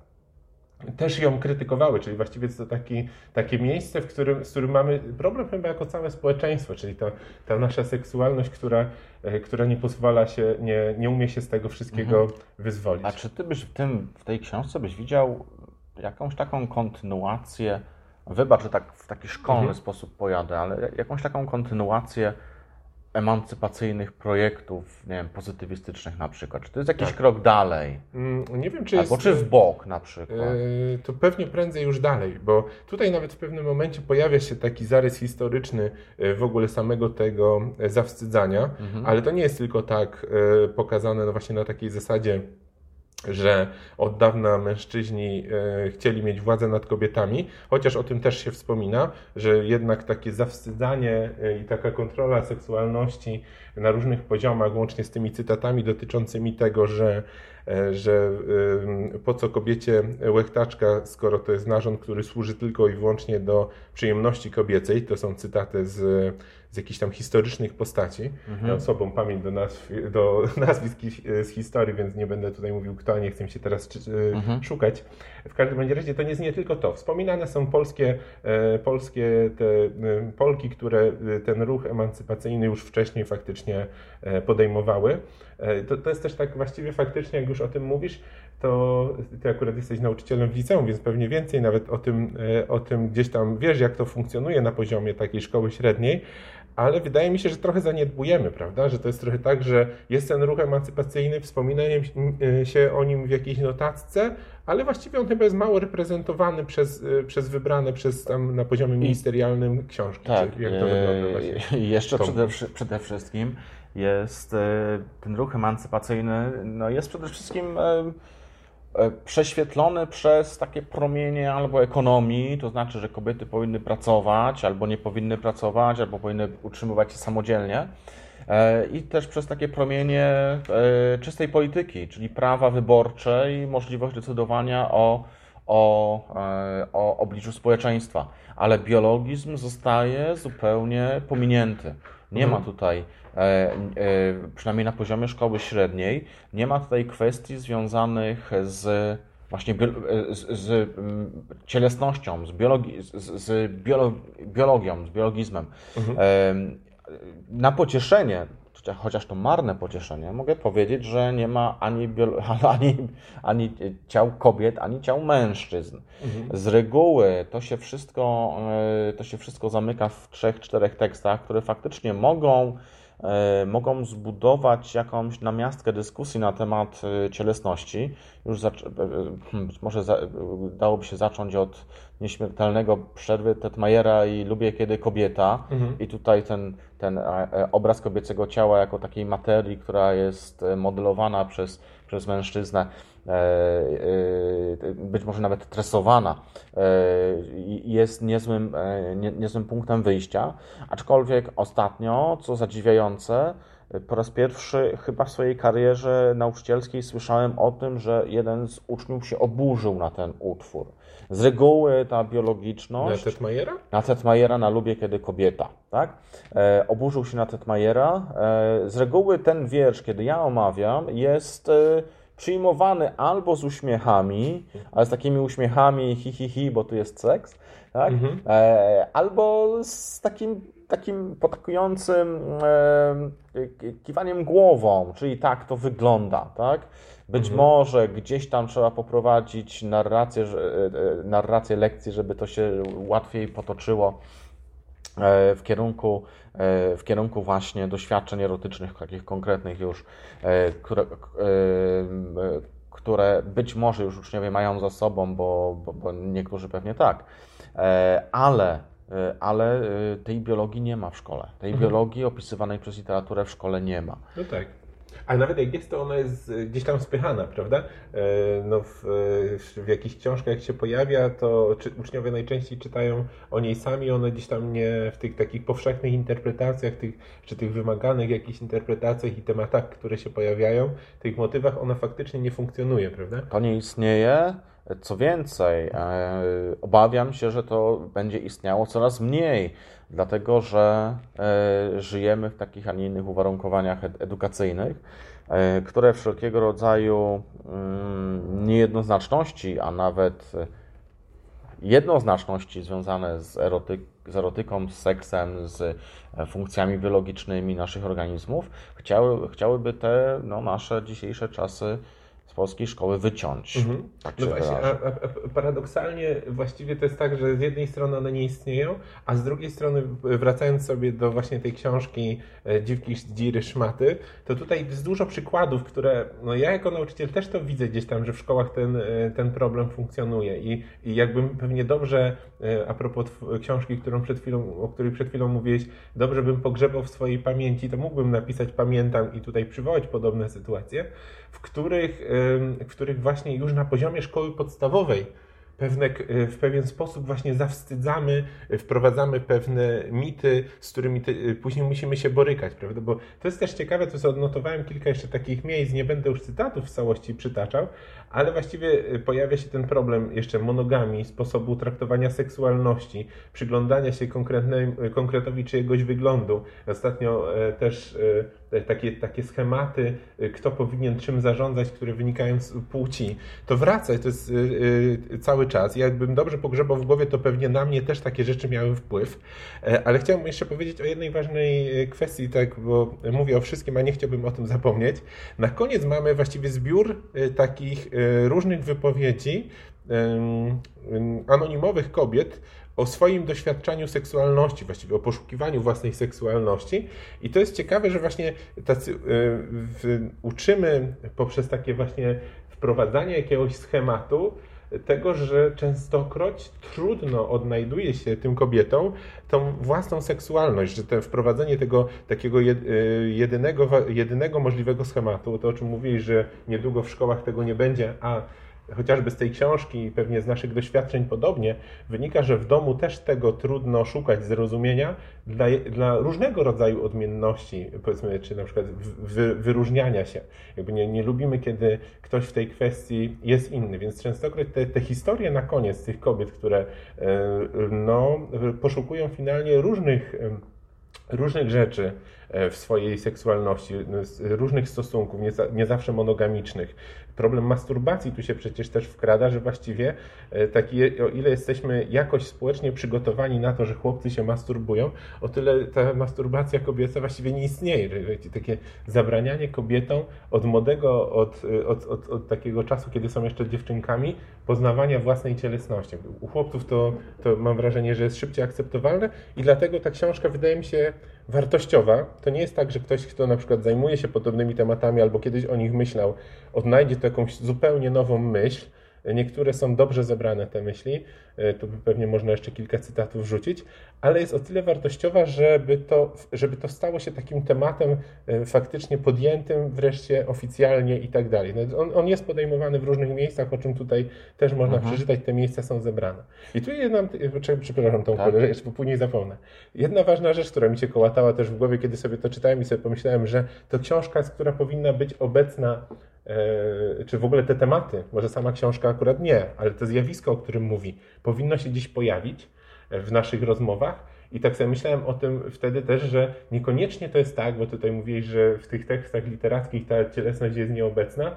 też ją krytykowały, czyli właściwie to taki, takie miejsce, w którym, z którym mamy problem chyba jako całe społeczeństwo, czyli to, ta nasza seksualność, która, e, która nie pozwala się, nie, nie umie się z tego wszystkiego mhm. wyzwolić. A czy ty byś w, tym, w tej książce byś widział jakąś taką kontynuację, wybacz, że tak w taki szkolny mhm. sposób pojadę, ale jakąś taką kontynuację emancypacyjnych projektów, nie wiem, pozytywistycznych na przykład? Czy to jest jakiś tak. krok dalej? Mm, nie wiem, czy Albo jest... czy w bok na przykład? Yy, to pewnie prędzej już dalej, bo tutaj nawet w pewnym momencie pojawia się taki zarys historyczny e, w ogóle samego tego e, zawstydzania, mhm. ale to nie jest tylko tak pokazane no właśnie na takiej zasadzie że od dawna mężczyźni e, chcieli mieć władzę nad kobietami, chociaż o tym też się wspomina, że jednak takie zawstydzanie e, i taka kontrola seksualności na różnych poziomach, łącznie z tymi cytatami dotyczącymi tego, że, że po co kobiecie łechtaczka, skoro to jest narząd, który służy tylko i wyłącznie do przyjemności kobiecej, to są cytaty z z jakichś tam historycznych postaci. Mhm. Ja osobą pamięć do, nazw, do nazwisk z historii, więc nie będę tutaj mówił kto, nie chcę się teraz mhm. szukać. W każdym razie to nie jest nie tylko to. Wspominane są polskie, e, polskie te e, Polki, które e, ten ruch emancypacyjny już wcześniej faktycznie podejmowały. To, to jest też tak właściwie faktycznie, jak już o tym mówisz, to ty akurat jesteś nauczycielem w liceum, więc pewnie więcej nawet o tym, e, o tym gdzieś tam wiesz, jak to funkcjonuje na poziomie takiej szkoły średniej, ale wydaje mi się, że trochę zaniedbujemy, prawda? Że to jest trochę tak, że jest ten ruch emancypacyjny, wspominaniem e, się o nim w jakiejś notatce, ale właściwie on chyba jest mało reprezentowany przez, e, przez wybrane przez tam na poziomie ministerialnym książki. Tak, jak to wygląda właśnie? jeszcze przede, przede wszystkim jest ten ruch emancypacyjny, no jest przede wszystkim E, prześwietlone przez takie promienie albo ekonomii, to znaczy, że kobiety powinny pracować, albo nie powinny pracować, albo powinny utrzymywać się samodzielnie. E, I też przez takie promienie e, czystej polityki, czyli prawa wyborcze i możliwość decydowania o, o, o obliczu społeczeństwa. Ale biologizm zostaje zupełnie pominięty. Nie ma mhm. tutaj, e, e, przynajmniej na poziomie szkoły średniej, nie ma tutaj kwestii związanych z właśnie e, z, z mm, cielesnością, z, biologi, z, z biolo, biologią, z biologizmem. Mhm. Na pocieszenie chociaż to marne pocieszenie, mogę powiedzieć, że nie ma ani, ani, ani ciał kobiet, ani ciał mężczyzn. Mhm. Z reguły to się, wszystko, e, to się wszystko zamyka w trzech, czterech tekstach, które faktycznie mogą E, mogą zbudować jakąś namiastkę dyskusji na temat e, cielesności. Już e, hmm, może za, dałoby się zacząć od nieśmiertelnego przerwy Tetmajera i Lubię kiedy kobieta. Mhm. I tutaj ten, ten obraz kobiecego ciała jako takiej materii, która jest modelowana przez, przez mężczyznę, E, e, być może nawet tresowana, e, jest niezłym, niezłym punktem wyjścia. Aczkolwiek ostatnio, co zadziwiające, po raz pierwszy chyba w swojej karierze nauczycielskiej słyszałem o tym, że jeden z uczniów się oburzył na ten utwór. Z reguły ta biologiczność... Na Tetmajera? Na Tetmajera, na Lubię Kiedy Kobieta, tak? E, oburzył się na Tetmajera. E, z reguły ten wiersz, kiedy ja omawiam, jest... E, przyjmowany albo z uśmiechami, ale z takimi uśmiechami hi, hi, hi, bo tu jest seks, tak? Mhm. E, albo z takim, takim potakującym e, kiwaniem głową, czyli tak to wygląda, tak? Być mhm. może gdzieś tam trzeba poprowadzić narrację, e, e, narrację lekcji, żeby to się łatwiej potoczyło E, w kierunku, w kierunku właśnie doświadczeń erotycznych, takich konkretnych już, e, które, które być może już uczniowie mają za sobą, bo, bo, bo niektórzy pewnie tak, ale, ale tej biologii nie ma w szkole. Tej mhm. biologii opisywanej przez literaturę w szkole nie ma. No tak. A nawet jak jest, to ona jest e, gdzieś tam spychana, prawda? E, no w, w jakichś książkach jak się pojawia, to czy, uczniowie najczęściej czytają o niej sami, one gdzieś tam nie w tych takich powszechnych interpretacjach, tych, czy tych wymaganych jakichś interpretacjach i tematach, które się pojawiają, tych motywach, ona faktycznie nie funkcjonuje, prawda? To nie istnieje. Co więcej, e, obawiam się, że to będzie istniało coraz mniej, dlatego że e, żyjemy w takich, a nie innych uwarunkowaniach edukacyjnych, e, które wszelkiego rodzaju mm, niejednoznaczności, a nawet jednoznaczności związane z, erotyk, z erotyką, z seksem, z funkcjami biologicznymi naszych organizmów, chciały, chciałyby te no, nasze dzisiejsze czasy z polskiej szkoły wyciąć. Mhm. Tak no właśnie, a, a, paradoksalnie właściwie to jest tak, że z jednej strony one nie istnieją, a z drugiej strony wracając sobie do właśnie tej książki e, Dziwki, Dziry, Szmaty, to tutaj jest dużo przykładów, które no ja jako nauczyciel też to widzę gdzieś tam, że w szkołach ten, e, ten problem funkcjonuje i, i jakbym pewnie dobrze, e, a propos książki, którą przed chwilą, o której przed chwilą mówiłeś, dobrze bym pogrzebał w swojej pamięci, to mógłbym napisać pamiętam i tutaj przywołać podobne sytuacje, w których, w których właśnie już na poziomie szkoły podstawowej pewne, e, w pewien sposób właśnie zawstydzamy, e, wprowadzamy pewne mity, z którymi e, później musimy się borykać, prawda? Bo to jest też ciekawe, to sobie odnotowałem kilka jeszcze takich miejsc, nie będę już cytatów w całości przytaczał, ale właściwie pojawia się ten problem jeszcze monogami, sposobu traktowania seksualności, przyglądania się konkretowi czyjegoś wyglądu. Ostatnio też takie, takie schematy, kto powinien czym zarządzać, które wynikają z płci, to wraca, to jest cały czas. Jakbym dobrze pogrzebał w głowie, to pewnie na mnie też takie rzeczy miały wpływ. E, ale chciałbym jeszcze powiedzieć o jednej ważnej e, kwestii, tak, bo mówię o wszystkim, a nie chciałbym o tym zapomnieć. Na koniec mamy właściwie zbiór e, takich różnych wypowiedzi anonimowych kobiet, o swoim doświadczaniu seksualności, właściwie o poszukiwaniu własnej seksualności. I to jest ciekawe, że właśnie tacy, w, uczymy poprzez takie właśnie wprowadzanie jakiegoś schematu, tego, że częstokroć trudno odnajduje się tym kobietom tą własną seksualność, że to wprowadzenie tego takiego y, jedynego, jedynego możliwego schematu, to o czym mówiłeś, że niedługo w szkołach tego nie będzie, a chociażby z tej książki i pewnie z naszych doświadczeń podobnie, wynika, że w domu też tego trudno szukać zrozumienia dla, dla różnego rodzaju odmienności, powiedzmy, czy na przykład wy, wyróżniania się. Jakby nie, nie lubimy, kiedy ktoś w tej kwestii jest inny, więc częstokroć te, te historie na koniec tych kobiet, które e, no, poszukują finalnie różnych różnych rzeczy e, w swojej seksualności, różnych stosunków, nie, nie zawsze monogamicznych, problem masturbacji tu się przecież też wkrada, że właściwie e, taki, o ile jesteśmy jakoś społecznie przygotowani na to, że chłopcy się masturbują, o tyle ta masturbacja kobieca właściwie nie istnieje. Takie zabranianie kobietom od młodego, od, od, od, od takiego czasu, kiedy są jeszcze dziewczynkami, poznawania własnej cielesności. U chłopców to, to mam wrażenie, że jest szybciej akceptowalne i dlatego ta książka wydaje mi się wartościowa. To nie jest tak, że ktoś, kto na przykład zajmuje się podobnymi tematami albo kiedyś o nich myślał, odnajdzie to jakąś zupełnie nową myśl, Niektóre są dobrze zebrane, te myśli, e, tu pewnie można jeszcze kilka cytatów wrzucić, ale jest o tyle wartościowa, żeby to, żeby to stało się takim tematem e, faktycznie podjętym wreszcie oficjalnie i tak dalej. No, on, on jest podejmowany w różnych miejscach, o czym tutaj też można mhm. przeczytać, te miejsca są zebrane. I tu jedna, przepraszam tą tak. jeszcze później zapomnę. Jedna ważna rzecz, która mi się kołatała też w głowie, kiedy sobie to czytałem i sobie pomyślałem, że to książka która powinna być obecna E, czy w ogóle te tematy, może sama książka akurat nie, ale to zjawisko, o którym mówi, powinno się dziś pojawić w naszych rozmowach. I tak sobie myślałem o tym wtedy też, że niekoniecznie to jest tak, bo tutaj mówiłeś, że w tych tekstach literackich ta cielesność jest nieobecna,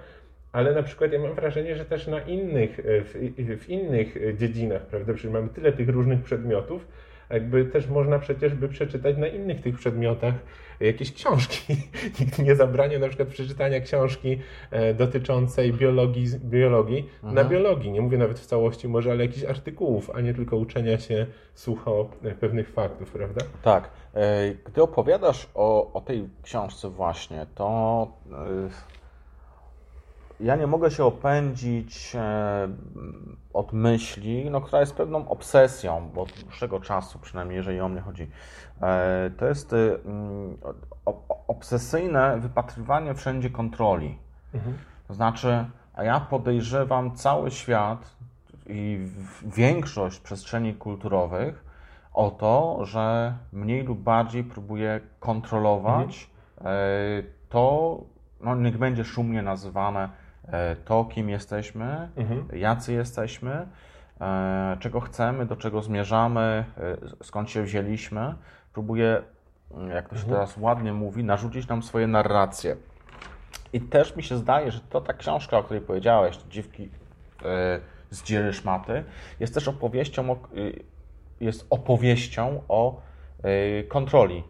ale na przykład ja mam wrażenie, że też na innych, w, w innych dziedzinach, prawda, przecież mamy tyle tych różnych przedmiotów, jakby też można przecież by przeczytać na innych tych przedmiotach jakieś książki. Nikt nie zabrania na przykład przeczytania książki e, dotyczącej biologii, biologii na biologii. Nie mówię nawet w całości może, ale jakichś artykułów, a nie tylko uczenia się sucho e, pewnych faktów, prawda? Tak. E, gdy opowiadasz o, o tej książce właśnie, to ja nie mogę się opędzić e, od myśli, no, która jest pewną obsesją, bo od dłuższego czasu, przynajmniej jeżeli o mnie chodzi. E, to jest e, mm, obsesyjne wypatrywanie wszędzie kontroli. Mhm. To znaczy, a ja podejrzewam cały świat i większość przestrzeni kulturowych o to, że mniej lub bardziej próbuje kontrolować mhm. to, no niech będzie szumnie nazywane E, to, kim jesteśmy, mhm. jacy jesteśmy, e, czego chcemy, do czego zmierzamy, e, skąd się wzięliśmy. Próbuję, jak to się mhm. teraz ładnie mówi, narzucić nam swoje narracje. I też mi się zdaje, że to ta książka, o której powiedziałeś, Dziwki z dziery szmaty, jest też opowieścią, jest opowieścią o kontroli.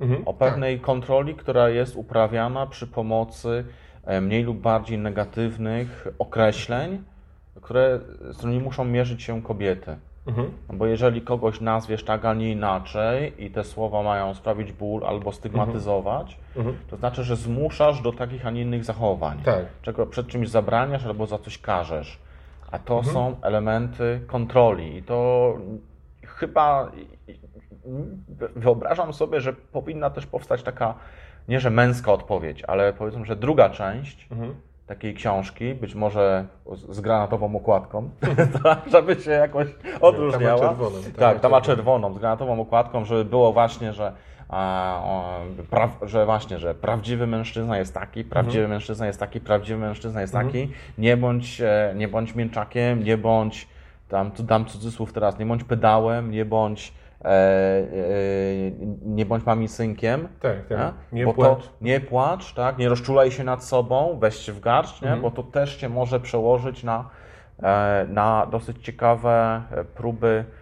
Mhm, o pewnej tak. kontroli, która jest uprawiana przy pomocy E, mniej lub bardziej negatywnych określeń, które, z którymi muszą mierzyć się kobiety. Mhm. Bo jeżeli kogoś nazwiesz tak, a nie inaczej i te słowa mają sprawić ból albo stygmatyzować, mhm. to znaczy, że zmuszasz do takich, a nie innych zachowań. Tak. Czego przed czymś zabraniasz albo za coś każesz. A to mhm. są elementy kontroli i to chyba wyobrażam sobie, że powinna też powstać taka nie że męska odpowiedź, ale powiedzmy, że druga część mhm. takiej książki, być może z granatową okładką, żeby się jakoś odróżniała. Ta ma czerwoną. Ta tak, ta ma czerwoną, z granatową okładką, żeby było właśnie, że a, o, pra, że właśnie, że prawdziwy mężczyzna jest taki, prawdziwy mhm. mężczyzna jest taki, prawdziwy mężczyzna jest mhm. taki, nie bądź, e, nie bądź mięczakiem, nie bądź, tam dam cudzysłów teraz, nie bądź pedałem, nie bądź nie bądź mami synkiem. Tak, tak. Nie, bo płacz. To, nie płacz, tak? Nie rozczulaj się nad sobą, weź się w garść, nie? Mhm. bo to też cię może przełożyć na na dosyć ciekawe próby E,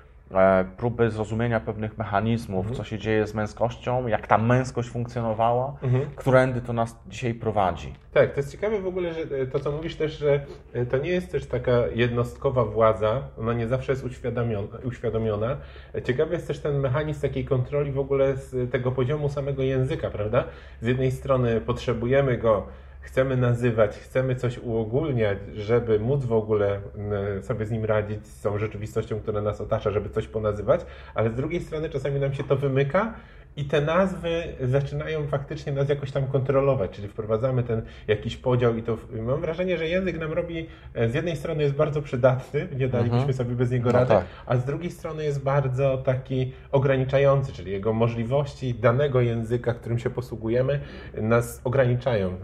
próby zrozumienia pewnych mechanizmów, mhm. co się dzieje z męskością, jak ta męskość funkcjonowała, mhm. którędy to nas dzisiaj prowadzi. Tak, to jest ciekawe w ogóle, że e, to co mówisz też, że e, to nie jest też taka jednostkowa władza, ona nie zawsze jest uświadomiona. uświadomiona. Ciekawy jest też ten mechanizm takiej kontroli w ogóle z tego poziomu samego języka, prawda? Z jednej strony potrzebujemy go chcemy nazywać, chcemy coś uogólniać, żeby móc w ogóle mm, sobie z nim radzić, z tą rzeczywistością, która nas otacza, żeby coś ponazywać, ale z drugiej strony czasami nam się to wymyka i te nazwy zaczynają faktycznie nas jakoś tam kontrolować, czyli wprowadzamy ten jakiś podział i to mam wrażenie, że język nam robi, e, z jednej strony jest bardzo przydatny, nie dalibyśmy mhm. sobie bez niego no rady, no tak. a z drugiej strony jest bardzo taki ograniczający, czyli jego możliwości danego języka, którym się posługujemy, nas ograniczają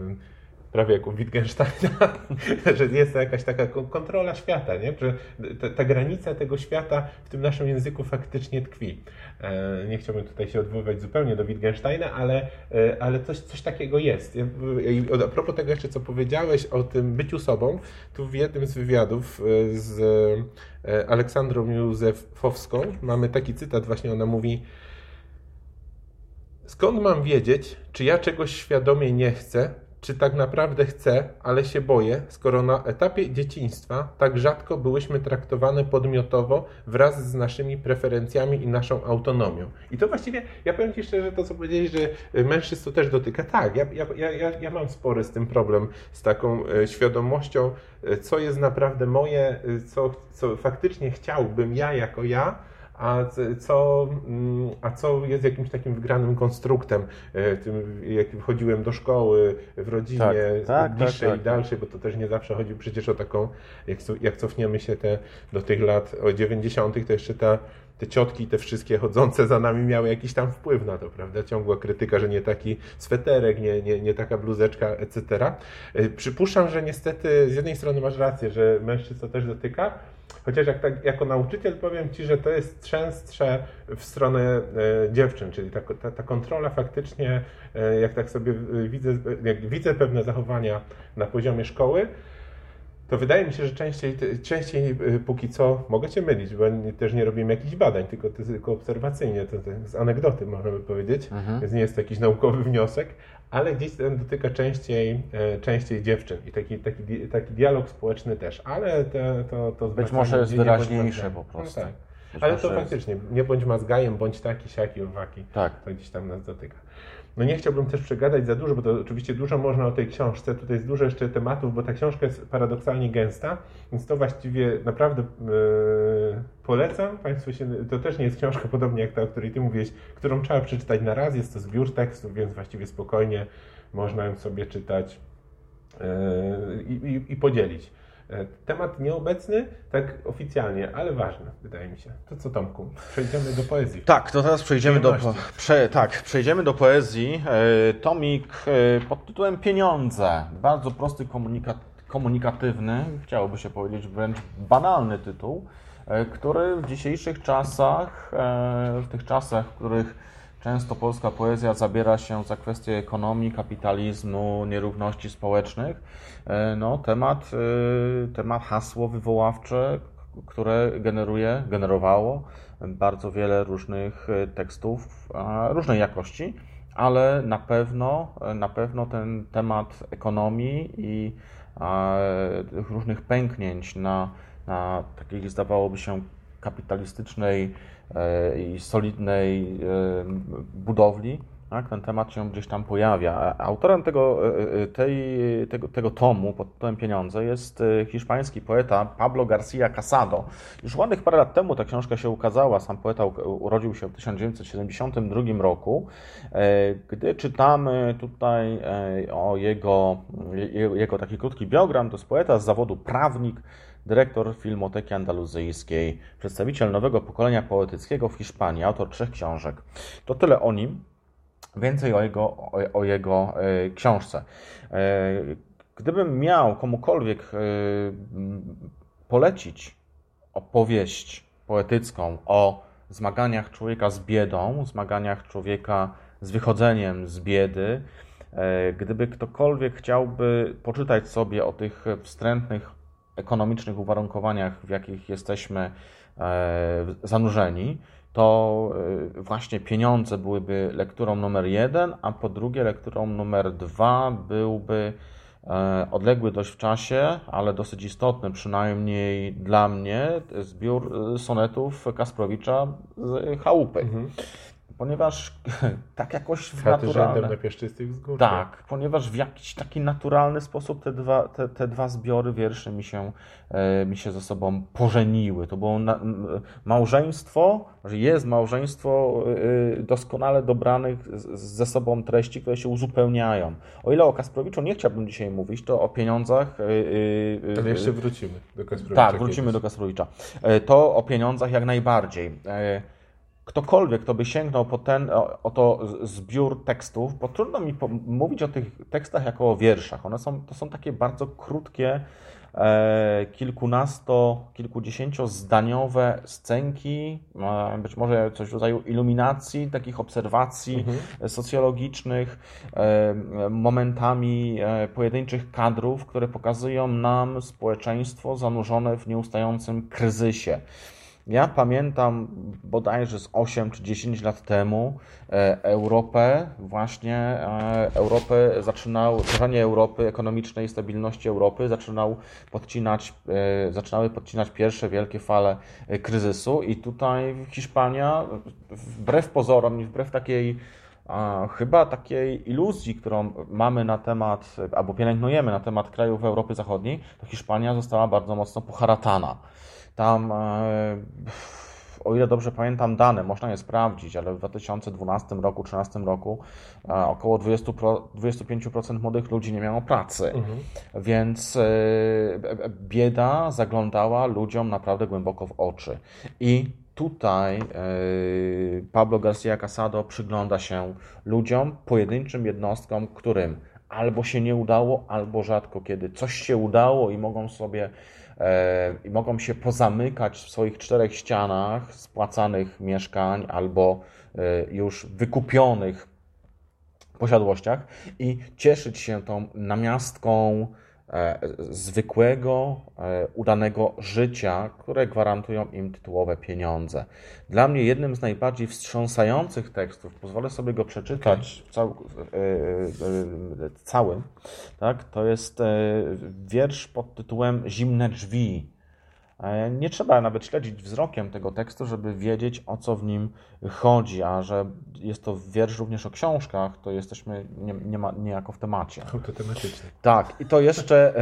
prawie jak u Wittgensteina, że jest to jakaś taka kontrola świata, nie? że ta, ta, granica tego świata w tym naszym języku faktycznie tkwi. E, nie chciałbym tutaj się odwoływać zupełnie do Wittgensteina, ale, e, ale coś, coś takiego jest. A propos tego jeszcze, co powiedziałeś o tym byciu sobą, tu w jednym z wywiadów e, z Aleksandrą Józefowską mamy taki cytat, właśnie ona mówi Skąd mam wiedzieć, czy ja czegoś świadomie nie chcę, czy tak naprawdę chcę, ale się boję, skoro na etapie dzieciństwa tak rzadko byłyśmy traktowane podmiotowo wraz z naszymi preferencjami i naszą autonomią. I to właściwie, ja powiem Ci szczerze, to co powiedzieli, że mężczyzn to też dotyka. Tak, ja, ja, ja, ja mam spory z tym problem, z taką e, świadomością, e, co jest naprawdę moje, co, co faktycznie chciałbym ja jako ja, a co, mm, a co jest jakimś takim wygranym konstruktem, e, tym, jak wchodziłem do szkoły, w rodzinie tak, tak, bliższej tak, tak, i dalszej, bo to też nie zawsze chodzi przecież o taką, jak, jak cofniemy się te, do tych lat o 90., to jeszcze ta te ciotki, te wszystkie chodzące za nami miały jakiś tam wpływ na to, prawda? Ciągła krytyka, że nie taki sweterek, nie, nie, nie taka bluzeczka, etc. E, przypuszczam, że niestety z jednej strony masz rację, że mężczyzn to też dotyka, Chociaż jak tak, jako nauczyciel powiem Ci, że to jest częstsze w stronę e, dziewczyn, czyli ta, ta, ta, kontrola faktycznie, e, jak tak sobie widzę, jak widzę pewne zachowania na poziomie szkoły, to wydaje mi się, że częściej, częściej e, póki co, mogę Cię mylić, bo też nie robimy jakichś badań, tylko, tylko obserwacyjnie, to, to z anegdoty możemy powiedzieć, mhm. więc nie jest to jakiś naukowy wniosek, ale gdzieś ten dotyka częściej, e, częściej dziewczyn i taki, taki, taki dialog społeczny też, ale to, to, to Być może jest wyraźniejsze po prostu. No tak. Ale to faktycznie, nie bądź mazgajem, bądź taki, siaki, owaki. Tak. To gdzieś tam nas dotyka. No nie chciałbym też przegadać za dużo, bo to oczywiście dużo można o tej książce. Tutaj jest dużo jeszcze tematów, bo ta książka jest paradoksalnie gęsta, więc to właściwie naprawdę yy, polecam. Państwu się, to też nie jest książka podobnie jak ta, o której Ty mówiłeś, którą trzeba przeczytać na raz. Jest to zbiór tekstów, więc właściwie spokojnie można ją sobie czytać yy, i, i podzielić. E, temat nieobecny, tak oficjalnie, ale ważny, wydaje mi się. To co Tomku, przejdziemy do poezji. Tak, to teraz przejdziemy do, prze, tak, przejdziemy do poezji. E, tomik e, pod tytułem Pieniądze. Bardzo prosty komunikat, komunikatywny, chciałoby się powiedzieć wręcz banalny tytuł, który w dzisiejszych czasach, w tych czasach, w których Często polska poezja zabiera się za kwestie ekonomii, kapitalizmu, nierówności społecznych. E, no, temat, e, temat hasło wywoławcze, które generuje, generowało bardzo wiele różnych e, tekstów różnej jakości, ale na pewno, na pewno ten temat ekonomii i różnych pęknięć na, na takiej zdawałoby się kapitalistycznej i solidnej e, budowli, tak, ten temat się gdzieś tam pojawia. Autorem tego, e, tej, tego, tego tomu pod tytułem Pieniądze jest hiszpański poeta Pablo García Casado. Już ładnych parę lat temu ta książka się ukazała. Sam poeta urodził się w 1972 roku. Gdy czytamy tutaj o jego, jego taki krótki biogram, to jest poeta z zawodu prawnik, dyrektor Filmoteki Andaluzyjskiej, przedstawiciel nowego pokolenia poetyckiego w Hiszpanii, autor trzech książek. To tyle o nim. Więcej o jego, o, o jego e, książce. E, gdybym miał komukolwiek e, polecić opowieść poetycką o zmaganiach człowieka z biedą, zmaganiach człowieka z wychodzeniem z biedy, gdyby ktokolwiek chciałby poczytać sobie o tych wstrętnych ekonomicznych uwarunkowaniach, w jakich jesteśmy zanurzeni, to właśnie pieniądze byłyby lekturą numer jeden, a po drugie lekturą numer dwa byłby E, odległy dość w czasie, ale dosyć istotny, przynajmniej dla mnie, zbiór e, sonetów Kasprowicza z Chałupy. Mhm ponieważ tak jakoś w naturalny... na Pieszczystych wzgórz. Tak, ponieważ w jakiś taki naturalny sposób te dwa, te, te dwa zbiory wierszy mi się, e, mi się ze sobą pożeniły. To było na, małżeństwo, że jest małżeństwo e, doskonale dobranych z, ze sobą treści, które się uzupełniają. O ile o Kasprowiczu nie chciałbym dzisiaj mówić, to o pieniądzach... E, e, Ale jeszcze wrócimy do Kasprowicza. Tak, wrócimy kiedyś. do Kasprowicza. E, to o pieniądzach jak najbardziej. Ktokolwiek, kto by sięgnął po ten oto zbiór tekstów, bo trudno mi mówić o tych tekstach jako o wierszach. One są, to są takie bardzo krótkie, e, kilkunasto, kilkudziesięciozdaniowe scenki, e, być może coś w rodzaju iluminacji, takich obserwacji mhm. socjologicznych, e, momentami e, pojedynczych kadrów, które pokazują nam społeczeństwo zanurzone w nieustającym kryzysie. Ja pamiętam bodajże z 8 czy 10 lat temu e, Europę, właśnie e, Europę zaczynał, tworzenie Europy, ekonomicznej stabilności Europy zaczynał podcinać, e, zaczynały podcinać pierwsze wielkie fale kryzysu i tutaj Hiszpania wbrew pozorom i wbrew takiej chyba takiej iluzji, którą mamy na temat, albo pielęgnujemy na temat krajów Europy Zachodniej, to Hiszpania została bardzo mocno poharatana. Tam, e, o ile dobrze pamiętam dane, można je sprawdzić, ale w 2012 roku, 2013 roku e, około 20, 25% młodych ludzi nie miało pracy. Mhm. Więc e, bieda zaglądała ludziom naprawdę głęboko w oczy. I tutaj Pablo García Casado przygląda się ludziom, pojedynczym jednostkom, którym albo się nie udało, albo rzadko kiedy coś się udało i mogą sobie i mogą się pozamykać w swoich czterech ścianach spłacanych mieszkań albo e, już wykupionych posiadłościach i cieszyć się tą namiastką E, zwykłego, e, udanego życia, które gwarantują im tytułowe pieniądze. Dla mnie jednym z najbardziej wstrząsających tekstów, pozwolę sobie go przeczytać cał, e, całym, tak, to jest wiersz pod tytułem Zimne drzwi E, nie trzeba nawet śledzić wzrokiem tego tekstu, żeby wiedzieć o co w nim chodzi, a że jest to wiersz również o książkach, to jesteśmy nie, nie ma, niejako w temacie. Autotematycznie. Tak, i to jeszcze,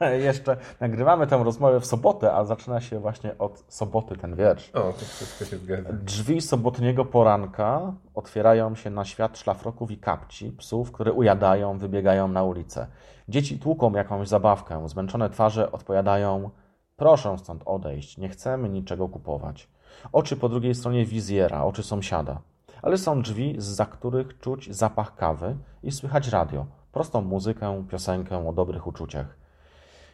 e, jeszcze nagrywamy tę rozmowę w sobotę, a zaczyna się właśnie od soboty ten wiersz. O, to wszystko się zgadza. Drzwi sobotniego poranka otwierają się na świat szlafroków i kapci, psów, które ujadają, wybiegają na ulicę. Dzieci tłuką jakąś zabawkę, zmęczone twarze odpowiadają Proszę stąd odejść, nie chcemy niczego kupować. Oczy po drugiej stronie wizjera, oczy sąsiada. Ale są drzwi, za których czuć zapach kawy i słychać radio, prostą muzykę, piosenkę o dobrych uczuciach.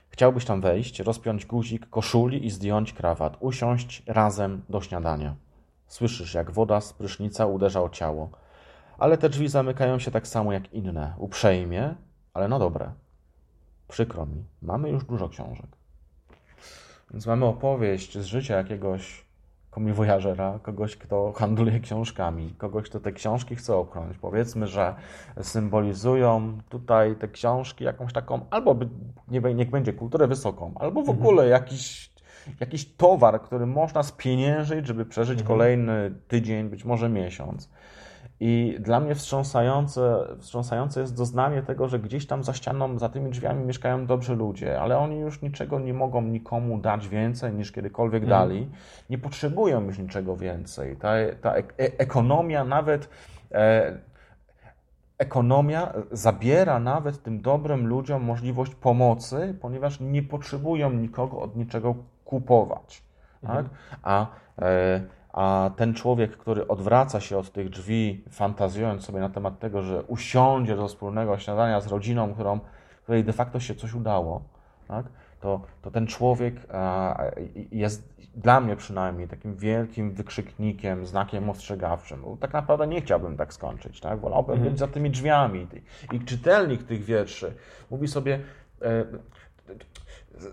Chciałbyś tam wejść, rozpiąć guzik koszuli i zdjąć krawat, usiąść razem do śniadania. Słyszysz, jak woda z prysznica uderza o ciało. Ale te drzwi zamykają się tak samo jak inne, uprzejmie, ale na dobre. Przykro mi, mamy już dużo książek. Więc mamy opowieść z życia jakiegoś komiwojażera, kogoś, kto handluje książkami, kogoś, kto te książki chce okrąć. Powiedzmy, że symbolizują tutaj te książki jakąś taką, albo nie, niech będzie kulturę wysoką, albo w mhm. ogóle jakiś, jakiś towar, który można spieniężyć, żeby przeżyć mhm. kolejny tydzień, być może miesiąc. I dla mnie wstrząsające, wstrząsające jest doznanie tego, że gdzieś tam za ścianą, za tymi drzwiami mieszkają dobrzy ludzie, ale oni już niczego nie mogą nikomu dać więcej niż kiedykolwiek mm. dali. Nie potrzebują już niczego więcej. Ta, ta e ekonomia nawet. E, ekonomia zabiera nawet tym dobrym ludziom możliwość pomocy, ponieważ nie potrzebują nikogo od niczego kupować. Tak? Mhm. A e, a ten człowiek, który odwraca się od tych drzwi, fantazjując sobie na temat tego, że usiądzie do wspólnego śniadania z rodziną, którą, której de facto się coś udało, tak? to, to ten człowiek jest dla mnie przynajmniej takim wielkim wykrzyknikiem, znakiem ostrzegawczym. Bo tak naprawdę nie chciałbym tak skończyć. Tak? Wolałbym mhm. być za tymi drzwiami. I czytelnik tych wierszy mówi sobie, e,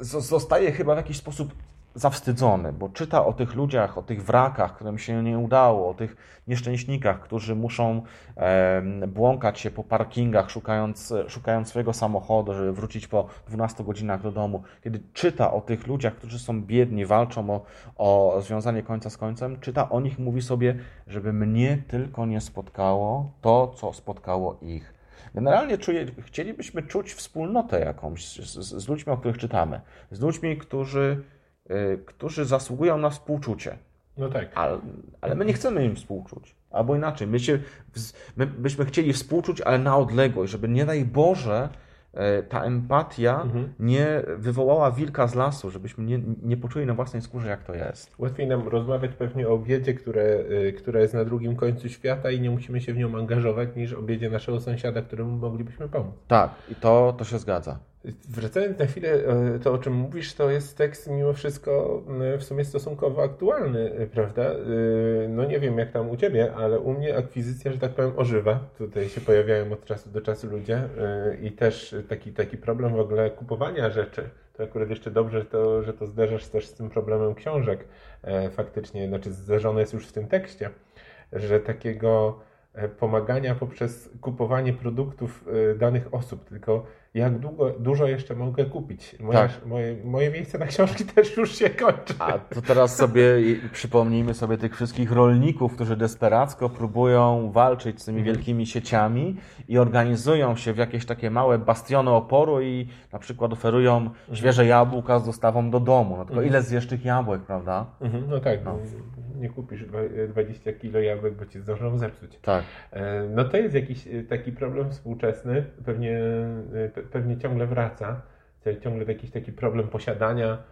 zostaje chyba w jakiś sposób zawstydzony, bo czyta o tych ludziach, o tych wrakach, którym się nie udało, o tych nieszczęśnikach, którzy muszą błąkać się po parkingach, szukając, szukając swojego samochodu, żeby wrócić po 12 godzinach do domu. Kiedy czyta o tych ludziach, którzy są biedni, walczą o, o związanie końca z końcem, czyta o nich, mówi sobie, żeby mnie tylko nie spotkało to, co spotkało ich. Generalnie czuje, chcielibyśmy czuć wspólnotę jakąś z, z, z ludźmi, o których czytamy, z ludźmi, którzy którzy zasługują na współczucie. No tak. Ale, ale my nie chcemy im współczuć. Albo inaczej, my, się, my byśmy chcieli współczuć, ale na odległość, żeby nie daj Boże e, ta empatia mhm. nie wywołała wilka z lasu, żebyśmy nie, nie poczuli na własnej skórze, jak to jest. Łatwiej nam rozmawiać pewnie o biedzie, które, y, która jest na drugim końcu świata i nie musimy się w nią angażować, niż o biedzie naszego sąsiada, któremu moglibyśmy pomóc. Tak, i to, to się zgadza. Wracając na chwilę, e, to o czym mówisz, to jest tekst mimo wszystko e, w sumie stosunkowo aktualny, e, prawda? No nie wiem jak tam u Ciebie, ale u mnie akwizycja, że tak powiem, ożywa. Tutaj się pojawiają od czasu do czasu ludzie i też taki, taki problem w ogóle kupowania rzeczy. To akurat jeszcze dobrze, to, że to zderzasz też z tym problemem książek faktycznie, znaczy zderzone jest już w tym tekście, że takiego pomagania poprzez kupowanie produktów danych osób, tylko jak długo, dużo jeszcze mogę kupić. Moje, tak. moje, moje miejsce na książki też już się kończy. A to teraz sobie przypomnijmy sobie tych wszystkich rolników, którzy desperacko próbują walczyć z tymi mhm. wielkimi sieciami i organizują się w jakieś takie małe bastiony oporu i na przykład oferują mhm. świeże jabłka z dostawą do domu. No tylko mhm. ile zjesz tych jabłek, prawda? Mhm. No tak. No nie kupisz 20 kilo jabłek, bo ci zdążą zepsuć. Tak. E, no to jest jakiś e, taki problem współczesny, pewnie, e, pewnie ciągle wraca, ciągle jakiś taki problem posiadania,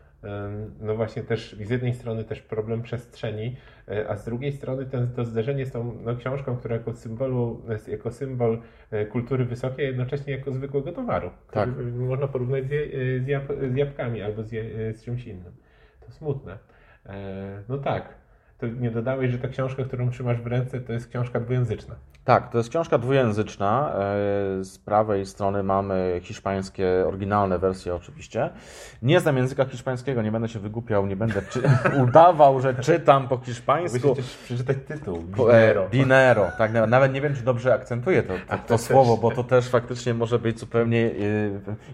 no właśnie też z jednej strony też problem przestrzeni, a z drugiej strony ten, to zderzenie z tą no, książką, która jako, symbolu, jako symbol kultury wysokiej, jednocześnie jako zwykłego towaru, tak. można porównać z, z, jab, z jabłkami albo z, z czymś innym. To smutne. No tak, to nie dodałeś, że ta książka, którą trzymasz w ręce, to jest książka dwujęzyczna. Tak, to jest książka dwujęzyczna. E, z prawej strony mamy hiszpańskie, oryginalne wersje oczywiście. Nie znam języka hiszpańskiego, nie będę się wygłupiał, nie będę czy... udawał, że czytam po hiszpańsku. Musisz przeczytać tytuł. E, Binero. Binero, tak. Nawet nie wiem, czy dobrze akcentuję to, to, to słowo, bo to też faktycznie może być zupełnie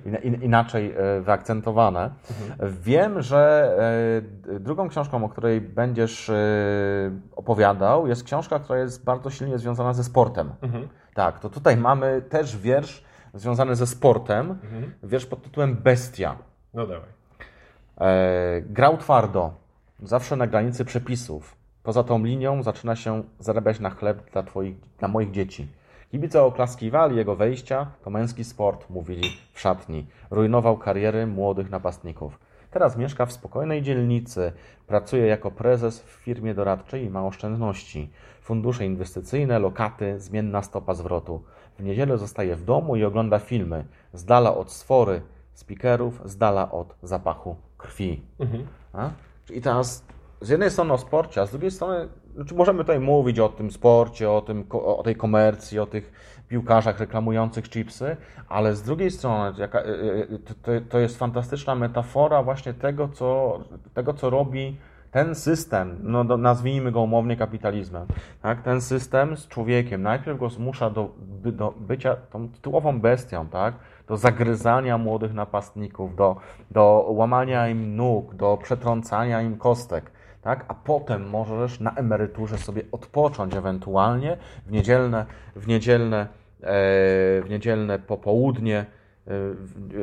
e, inaczej wyakcentowane. Mhm. Wiem, że drugą książką, o której będziesz opowiadał, jest książka, która jest bardzo silnie związana ze sportem sportem. Mhm. Tak, to tutaj mamy też wiersz związany ze sportem, mhm. wiersz pod tytułem Bestia. No dawaj. E, grał twardo, zawsze na granicy przepisów. Poza tą linią zaczyna się zarabiać na chleb dla, twoich, dla moich dzieci. Kibice oklaskiwali jego wejścia, to męski sport, mówili w szatni. Rujnował kariery młodych napastników. Teraz mieszka w spokojnej dzielnicy, pracuje jako prezes w firmie doradczej i ma oszczędności. Fundusze inwestycyjne, lokaty, zmienna stopa zwrotu. W niedzielę zostaje w domu i ogląda filmy, z dala od sfory, speakerów, z dala od zapachu krwi. Mhm. I teraz z jednej strony o sporcie, a z drugiej strony znaczy możemy tutaj mówić o tym sporcie, o, tym, o tej komercji, o tych piłkarzach reklamujących chipsy, ale z drugiej strony y, y, to, to jest fantastyczna metafora właśnie tego, co, tego, co robi ten system, no nazwijmy go umownie kapitalizmem, tak? ten system z człowiekiem najpierw go zmusza do, do bycia tą tytułową bestią, tak? do zagryzania młodych napastników, do, do łamania im nóg, do przetrącania im kostek tak? a potem możesz na emeryturze sobie odpocząć ewentualnie w niedzielne, w niedzielne, e, w niedzielne popołudnie, e,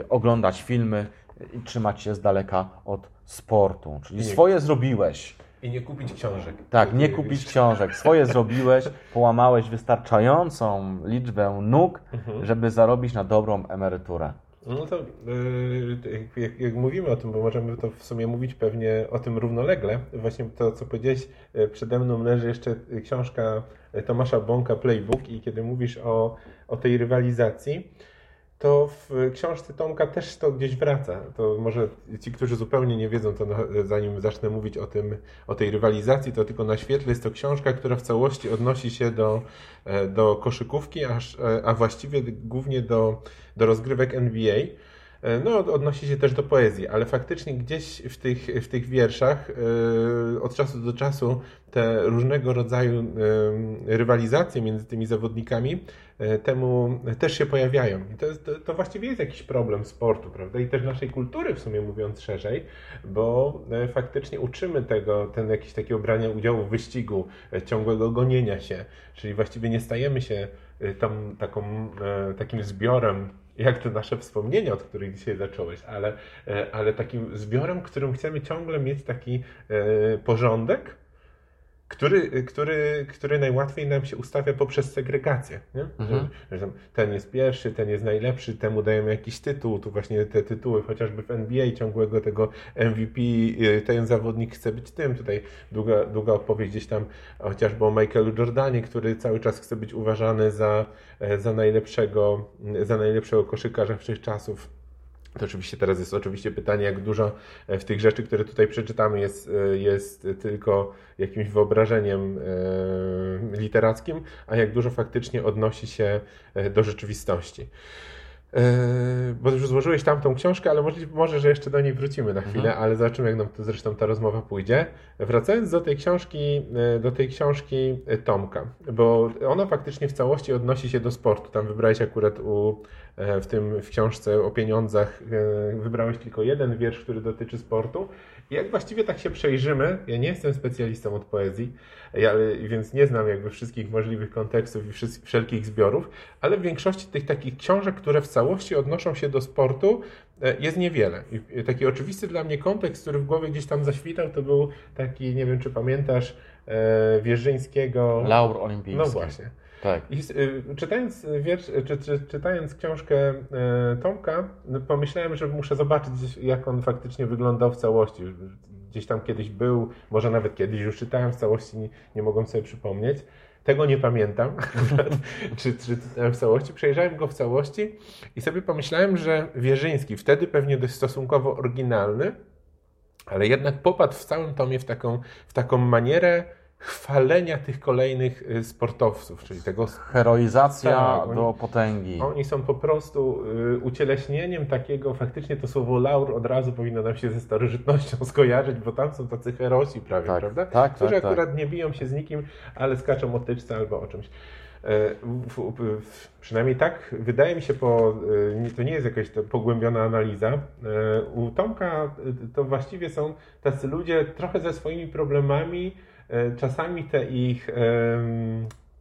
oglądać filmy i trzymać się z daleka od sportu. Czyli nie, swoje zrobiłeś. I nie kupić książek. Tak, nie kupić książek. Swoje zrobiłeś, połamałeś wystarczającą liczbę nóg, mhm. żeby zarobić na dobrą emeryturę. No to yy, jak, jak, mówimy o tym, bo możemy to w sumie mówić pewnie o tym równolegle, właśnie to, co powiedziałeś, yy, przede mną leży jeszcze książka Tomasza Bąka, Playbook i kiedy mówisz o, o tej rywalizacji, to w książce Tomka też to gdzieś wraca. To może ci, którzy zupełnie nie wiedzą, to zanim zacznę mówić o, tym, o tej rywalizacji, to tylko na świetle jest to książka, która w całości odnosi się do, e, do koszykówki, aż, e, a właściwie głównie do, do rozgrywek NBA. E, no, odnosi się też do poezji, ale faktycznie gdzieś w tych, w tych wierszach e, od czasu do czasu te różnego rodzaju e, rywalizacje między tymi zawodnikami temu też się pojawiają. I to, to, to, właściwie jest jakiś problem sportu, prawda? I też naszej kultury, w sumie mówiąc szerzej, bo faktycznie uczymy tego, ten jakiś takiego brania udziału w wyścigu, ciągłego gonienia się, czyli właściwie nie stajemy się tą, taką, takim zbiorem jak te nasze wspomnienia, od których dzisiaj zacząłeś, ale, e, ale takim zbiorem, którym chcemy ciągle mieć taki e, porządek, który, który, który najłatwiej nam się ustawia poprzez segregację. Nie? Mhm. Że, że ten jest pierwszy, ten jest najlepszy, temu dajemy jakiś tytuł. Tu właśnie te tytuły, chociażby w NBA ciągłego tego MVP, y, ten zawodnik chce być tym. Tutaj długa, długa opowieść gdzieś tam chociażby o Michaelu Jordanie, który cały czas chce być uważany za, e, za, najlepszego, za najlepszego koszykarza wszechczasów to oczywiście teraz jest oczywiście pytanie, jak dużo e, w tych rzeczy, które tutaj przeczytamy, jest, e, jest tylko jakimś wyobrażeniem e, literackim, a jak dużo faktycznie odnosi się do rzeczywistości. Bo już złożyłeś tamtą książkę, ale może, może, że jeszcze do niej wrócimy na chwilę, mhm. ale zobaczymy, jak nam to zresztą ta rozmowa pójdzie. Wracając do tej książki, do tej książki Tomka, bo ona faktycznie w całości odnosi się do sportu. Tam wybrałeś akurat u w tym w książce o pieniądzach wybrałeś tylko jeden wiersz, który dotyczy sportu. Jak właściwie tak się przejrzymy, ja nie jestem specjalistą od poezji, ja, więc nie znam jakby wszystkich możliwych kontekstów i wszelkich zbiorów, ale w większości tych takich książek, które w całości odnoszą się do sportu, e, jest niewiele. I taki oczywisty dla mnie kontekst, który w głowie gdzieś tam zaświtał, to był taki, nie wiem czy pamiętasz, Wierzyńskiego. Laur olimpijski. No właśnie. Tak. I y, czytając wiersz, czy, czy, czytając książkę y, Tomka, no, pomyślałem, że muszę zobaczyć, jak on faktycznie wyglądał w całości. Gdzieś tam kiedyś był, może nawet kiedyś już czytałem w całości, nie, nie mogłem sobie przypomnieć. Tego nie pamiętam, czy, czy czytałem w całości. Przejrzałem go w całości i sobie pomyślałem, że Wierzyński, wtedy pewnie dość stosunkowo oryginalny, ale jednak popadł w całym tomie w taką, w taką manierę chwalenia tych kolejnych y, sportowców, czyli tego... Heroizacja tak, do potęgi. Oni są po prostu y, ucieleśnieniem takiego, faktycznie to słowo laur od razu powinno nam się ze starożytnością skojarzyć, bo tam są tacy herosi prawie, tak, prawda? Tak, Którzy tak, akurat tak. nie biją się z nikim, ale skaczą o tyczce albo o czymś. E, przynajmniej tak wydaje mi się, po, to nie jest jakaś pogłębiona analiza. E, u Tomka to właściwie są tacy ludzie trochę ze swoimi problemami, czasami te ich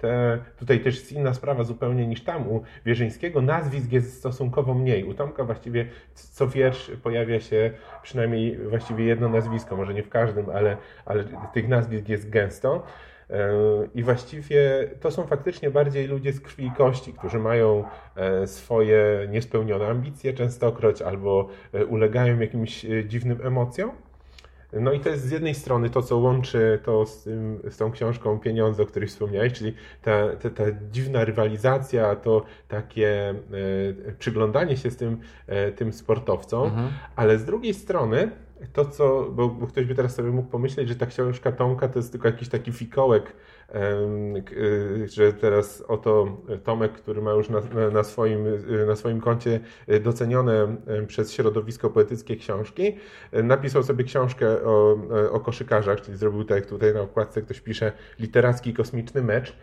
te, tutaj też jest inna sprawa zupełnie niż tam u Wierzyńskiego. Nazwisk jest stosunkowo mniej. U Tomka właściwie co wiersz pojawia się przynajmniej właściwie jedno nazwisko, może nie w każdym, ale, ale tych nazwisk jest gęsto. E, I właściwie to są faktycznie bardziej ludzie z krwi i kości, którzy mają e, swoje niespełnione ambicje częstokroć albo ulegają jakimś dziwnym emocjom. No i to jest z jednej strony to, co łączy to z, tym, z tą książką Pieniądze, o której wspomniałeś, czyli ta, ta, ta dziwna rywalizacja, to takie e, przyglądanie się z tym, e, tym sportowcom, mhm. ale z drugiej strony to, co, bo, bo, ktoś by teraz sobie mógł pomyśleć, że ta książka Tomka to jest tylko jakiś taki fikołek, że teraz oto Tomek, który ma już na, na, swoim, y, na swoim koncie docenione przez środowisko poetyckie książki, napisał sobie książkę o, o koszykarzach, czyli zrobił tak jak tutaj na okładce ktoś pisze literacki kosmiczny mecz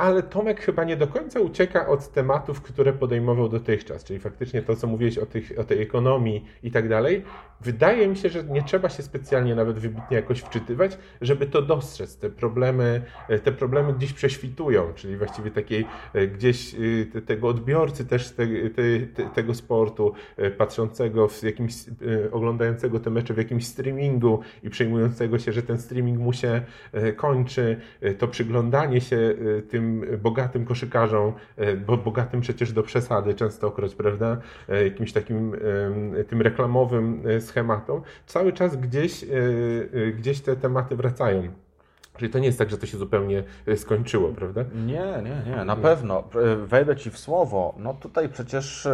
ale Tomek chyba nie do końca ucieka od tematów, które podejmował dotychczas, czyli faktycznie to, co mówiłeś o, tych, o tej ekonomii i tak dalej. Wydaje mi się, że nie trzeba się specjalnie nawet wybitnie jakoś wczytywać, żeby to dostrzec. Te problemy, e, te problemy gdzieś prześwitują, czyli właściwie takiej e, gdzieś e, tego odbiorcy też te, te, tego sportu, patrzącego w jakimś, oglądającego te mecze w jakimś streamingu i przejmującego się, że ten streaming mu się kończy, to przyglądanie się tym bogatym koszykarzom, e, bo bogatym przecież do przesady częstokroć, prawda, e, jakimś takim tym reklamowym e, schematom, cały czas gdzieś, gdzieś te tematy wracają. Czyli to nie jest tak, że to się zupełnie skończyło, prawda? Nie, nie, nie, na pewno. Wejdę Ci w słowo. No tutaj przecież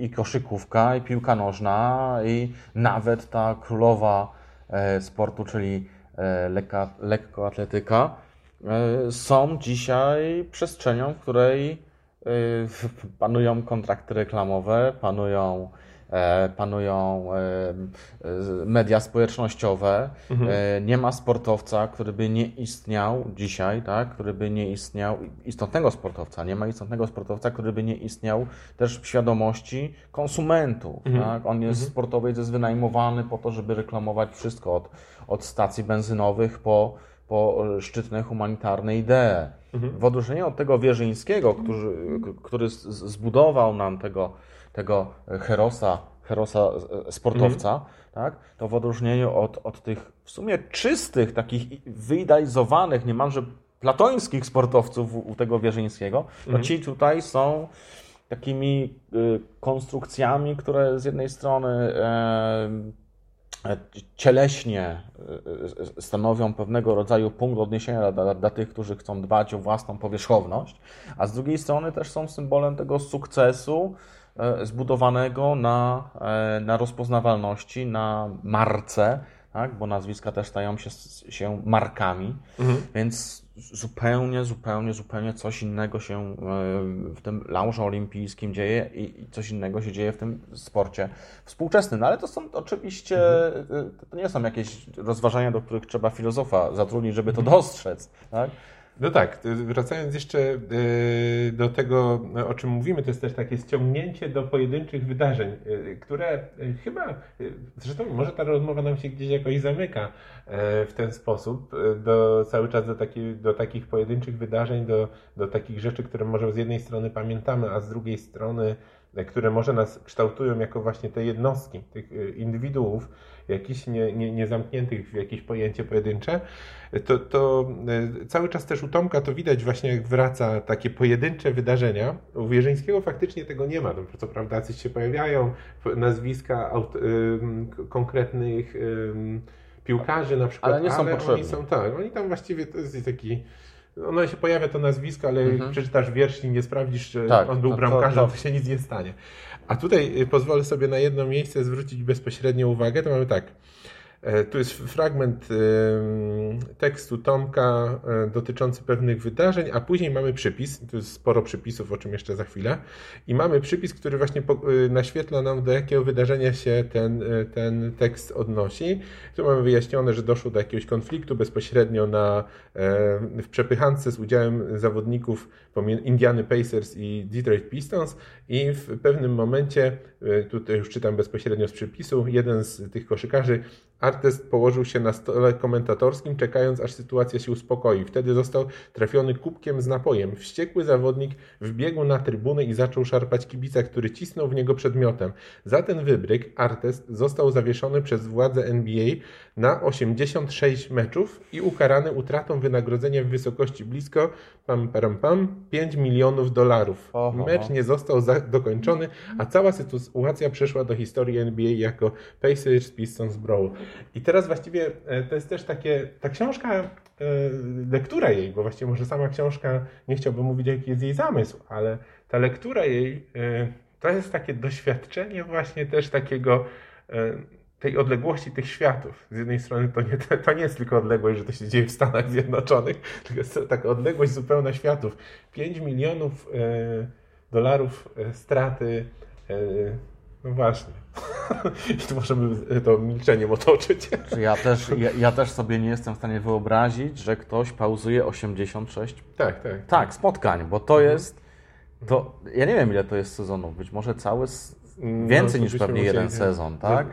i koszykówka, i piłka nożna, i nawet ta królowa sportu, czyli lekka, lekkoatletyka, są dzisiaj przestrzenią, w której panują kontrakty reklamowe, panują E, panują e, media społecznościowe. Mhm. E, nie ma sportowca, który by nie istniał dzisiaj, tak? który by nie istniał, istotnego sportowca, nie ma istotnego sportowca, który by nie istniał też w świadomości konsumentów. Mhm. Tak? On jest mhm. sportowiec, jest wynajmowany po to, żeby reklamować wszystko od, od stacji benzynowych po, po szczytne humanitarne idee. Mhm. W odróżnieniu od tego Wierzyńskiego, który, który zbudował nam tego tego herosa, herosa e, sportowca, mhm. tak, to w odróżnieniu od, od tych w sumie czystych, takich wyidealizowanych, niemalże platońskich sportowców u, tego Wierzyńskiego, mhm. to ci tutaj są takimi y, konstrukcjami, które z jednej strony e, cieleśnie stanowią pewnego rodzaju punkt odniesienia dla, dla, tych, którzy chcą dbać o własną powierzchowność, a z drugiej strony też są symbolem tego sukcesu, E, zbudowanego na, e, na rozpoznawalności, na marce, tak? bo nazwiska też stają się, się markami, mhm. więc zupełnie, zupełnie, zupełnie coś innego się e, w tym lounge olimpijskim dzieje i coś innego się dzieje w tym sporcie współczesnym. No ale to są oczywiście, mhm. to nie są jakieś rozważania, do których trzeba filozofa zatrudnić, żeby to dostrzec. Tak? No tak, wracając jeszcze y, do tego, o czym mówimy, to jest też takie ściągnięcie do pojedynczych wydarzeń, y, które y, chyba, zresztą może ta rozmowa nam się gdzieś jakoś zamyka w ten sposób, do, cały czas do, taki, do takich pojedynczych wydarzeń, do, do takich rzeczy, które może z jednej strony pamiętamy, a z drugiej strony, które może nas kształtują jako właśnie te jednostki, tych indywiduów, jakichś nie, nie, nie zamkniętych w jakieś pojęcie pojedyncze, to, to e, cały czas też u Tomka to widać właśnie jak wraca takie pojedyncze wydarzenia. U Wierzyńskiego faktycznie tego nie ma. No, co prawda coś się pojawiają, nazwiska aut, konkretnych piłkarzy na przykład, ale nie są ale potrzebni. Oni są, tak, oni tam właściwie to jest taki ono się pojawia to nazwisko, ale mhm. przeczytasz wiersz i nie sprawdzisz, czy tak, on był no, bramkarzem, to, to... to się nic nie stanie. A tutaj y, pozwolę sobie na jedno miejsce zwrócić bezpośrednio uwagę. To mamy tak. E, tu jest fragment tekstu Tomka e, dotyczący pewnych wydarzeń, a później mamy przypis, tu jest sporo przypisów, o czym jeszcze za chwilę, i mamy przypis, który właśnie e, naświetla nam, do jakiego wydarzenia się ten, ten tekst odnosi. Tu mamy wyjaśnione, że doszło do jakiegoś konfliktu bezpośrednio na, w przepychance z udziałem zawodników Indiany Pacers i Detroit Pistons i w pewnym momencie, tutaj już czytam bezpośrednio z przypisu, jeden z tych koszykarzy Artest położył się na stole komentatorskim, czekając aż sytuacja się uspokoi. Wtedy został trafiony kubkiem z napojem. Wściekły zawodnik wbiegł na trybuny i zaczął szarpać kibica, który cisnął w niego przedmiotem. Za ten wybryk Artest został zawieszony przez władze NBA na 86 meczów i ukarany utratą wynagrodzenia w wysokości blisko pam, pam, pam, 5 milionów dolarów. Mecz nie został dokończony, a cała sytuacja przeszła do historii NBA jako Pacers Pistons Brawl. I teraz właściwie e, to jest też takie, ta książka, e, lektura jej, bo właściwie może sama książka, nie chciałbym mówić jaki jest jej zamysł, ale ta lektura jej e, to jest takie doświadczenie właśnie też takiego tej odległości tych światów. Z jednej strony to nie, to nie jest tylko odległość, że to się dzieje w Stanach Zjednoczonych, tylko jest taka odległość zupełna światów. 5 milionów dolarów straty no właśnie. I tu możemy to milczeniem otoczyć. Ja też, ja, ja, też sobie nie jestem w stanie wyobrazić, że ktoś pauzuje 86 tak, tak. tak spotkań, bo to mhm. jest. To, ja nie wiem, ile to jest sezonów. Być może cały. No, więcej no, niż pewnie jeden sezon, tak?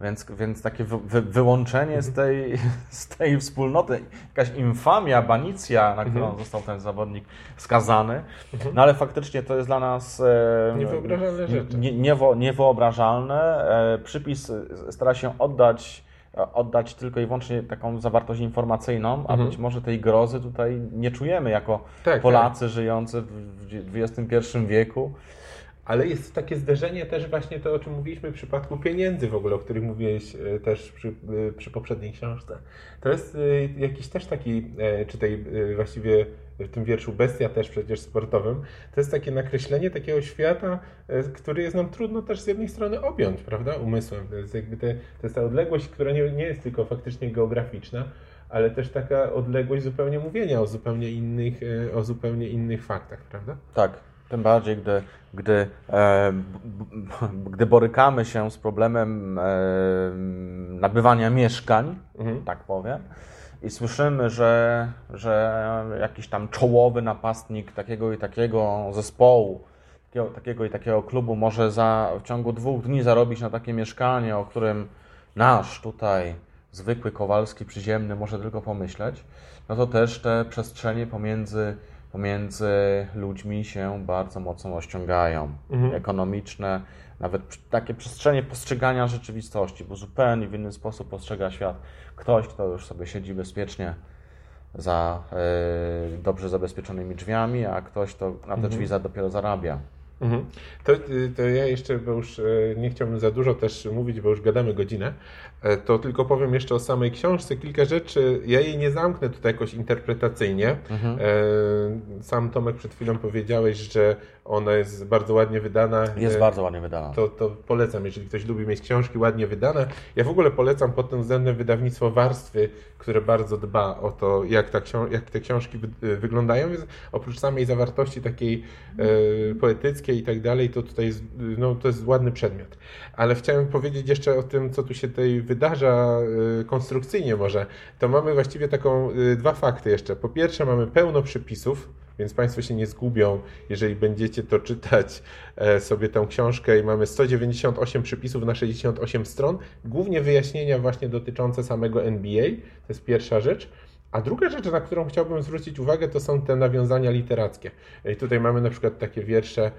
Więc, więc takie wy, wyłączenie z mhm. tej, z tej wspólnoty, jakaś infamia, banicja, na którą mhm. został ten zawodnik skazany. Mhm. No ale faktycznie to jest dla nas e, niewyobrażalne rzeczy. Nie, niewo, niewyobrażalne. E, przypis stara się oddać oddać tylko i wyłącznie taką zawartość informacyjną, a być może tej grozy tutaj nie czujemy jako tak, Polacy tak. żyjący w XXI wieku ale jest takie zderzenie też właśnie to, o czym mówiliśmy w przypadku pieniędzy w ogóle, o których mówiłeś e, też przy, e, przy poprzedniej książce. To jest e, jakiś też taki, czy tej właściwie w tym wierszu Bestia też przecież sportowym, to jest takie nakreślenie takiego świata, który jest nam trudno też z jednej strony objąć, prawda, umysłem. To jest jakby te, to jest ta odległość, która nie, nie jest tylko faktycznie geograficzna, ale też taka odległość zupełnie mówienia o zupełnie innych, o zupełnie innych faktach, prawda? Tak, Tym bardziej, gdy, gdy, e, gdy borykamy się z problemem e, nabywania mieszkań, mhm. tak powiem, i słyszymy, że, że jakiś tam czołowy napastnik takiego i takiego zespołu, takiego, takiego i takiego klubu może za, w ciągu dwóch dni zarobić na takie mieszkanie, o którym nasz tutaj zwykły Kowalski przyziemny może tylko pomyśleć, no to też te przestrzenie pomiędzy, pomiędzy ludźmi się bardzo mocno rozciągają. Mhm. Ekonomiczne, nawet takie przestrzenie postrzegania rzeczywistości, bo zupełnie w inny sposób postrzega świat ktoś, kto już sobie siedzi bezpiecznie za y, dobrze zabezpieczonymi drzwiami, a ktoś, kto na te drzwi mhm. dopiero zarabia. Mhm. To, to ja jeszcze, bo już e, nie chciałbym za dużo też mówić, bo już gadamy godzinę, e, to tylko powiem jeszcze o samej książce kilka rzeczy. Ja jej nie zamknę tutaj jakoś interpretacyjnie. Mhm. E, sam Tomek przed chwilą powiedziałeś, że ona jest bardzo ładnie wydana. Jest bardzo ładnie wydana. To, to polecam, jeżeli ktoś lubi mieć książki ładnie wydane. Ja w ogóle polecam pod tym względem wydawnictwo Warstwy, które bardzo dba o to, jak, ta jak te książki wy wyglądają. Więc oprócz samej zawartości takiej e, poetyckiej i tak dalej, to tutaj jest, no, to jest ładny przedmiot. Ale chciałem powiedzieć jeszcze o tym, co tu się tutaj wydarza e, konstrukcyjnie może. To mamy właściwie taką, e, dwa fakty jeszcze. Po pierwsze mamy pełno przepisów, więc Państwo się nie zgubią, jeżeli będziecie to czytać e, sobie tę książkę i mamy 198 przypisów na 68 stron, głównie wyjaśnienia właśnie dotyczące samego NBA, to jest pierwsza rzecz. A druga rzecz, na którą chciałbym zwrócić uwagę, to są te nawiązania literackie. I tutaj mamy na przykład takie wiersze,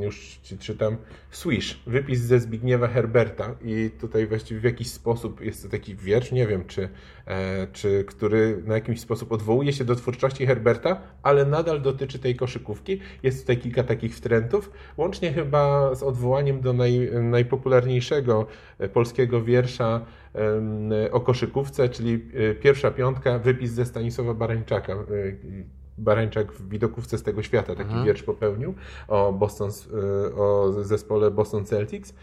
już czytam, Swish, wypis ze Zbigniewa Herberta i tutaj właściwie w jakiś sposób jest to taki wiersz, nie wiem czy, e, czy który na jakiś sposób odwołuje się do twórczości Herberta, ale nadal dotyczy tej koszykówki. Jest tutaj kilka takich wtrętów, łącznie chyba z odwołaniem do naj, najpopularniejszego e, polskiego wiersza o koszykówce, czyli e, pierwsza piątka, wypis ze Stanisława Barańczaka. E, Barańczak w widokówce z tego świata taki mhm. wiersz popełnił o, Boston, e, o zespole Boston Celtics.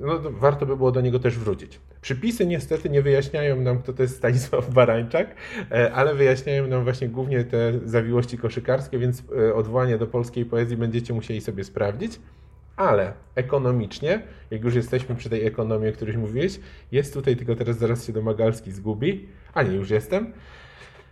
No, warto by było do niego też wrócić. Przypisy niestety nie wyjaśniają nam, kto to jest Stanisław Barańczak, ale wyjaśniają nam właśnie głównie te zawiłości koszykarskie, więc odwołanie do polskiej poezji będziecie musieli sobie sprawdzić ale ekonomicznie, jak już jesteśmy przy tej ekonomii, o której mówiłeś, jest tutaj, tylko teraz zaraz się domagalski zgubi, a nie, już jestem.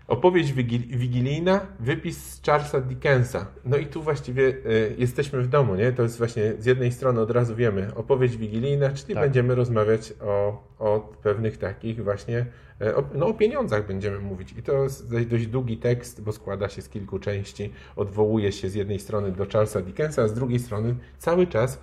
Opowieść wigilijna, wypis z Charlesa Dickensa. No i tu właściwie y, jesteśmy w domu, nie? To jest właśnie z jednej strony od razu wiemy opowieść wigilijna, czyli tak. będziemy rozmawiać o, o pewnych takich właśnie, y, o, no o pieniądzach będziemy mówić. I to jest dość długi tekst, bo składa się z kilku części. Odwołuje się z jednej strony do Charlesa Dickensa, a z drugiej strony cały czas,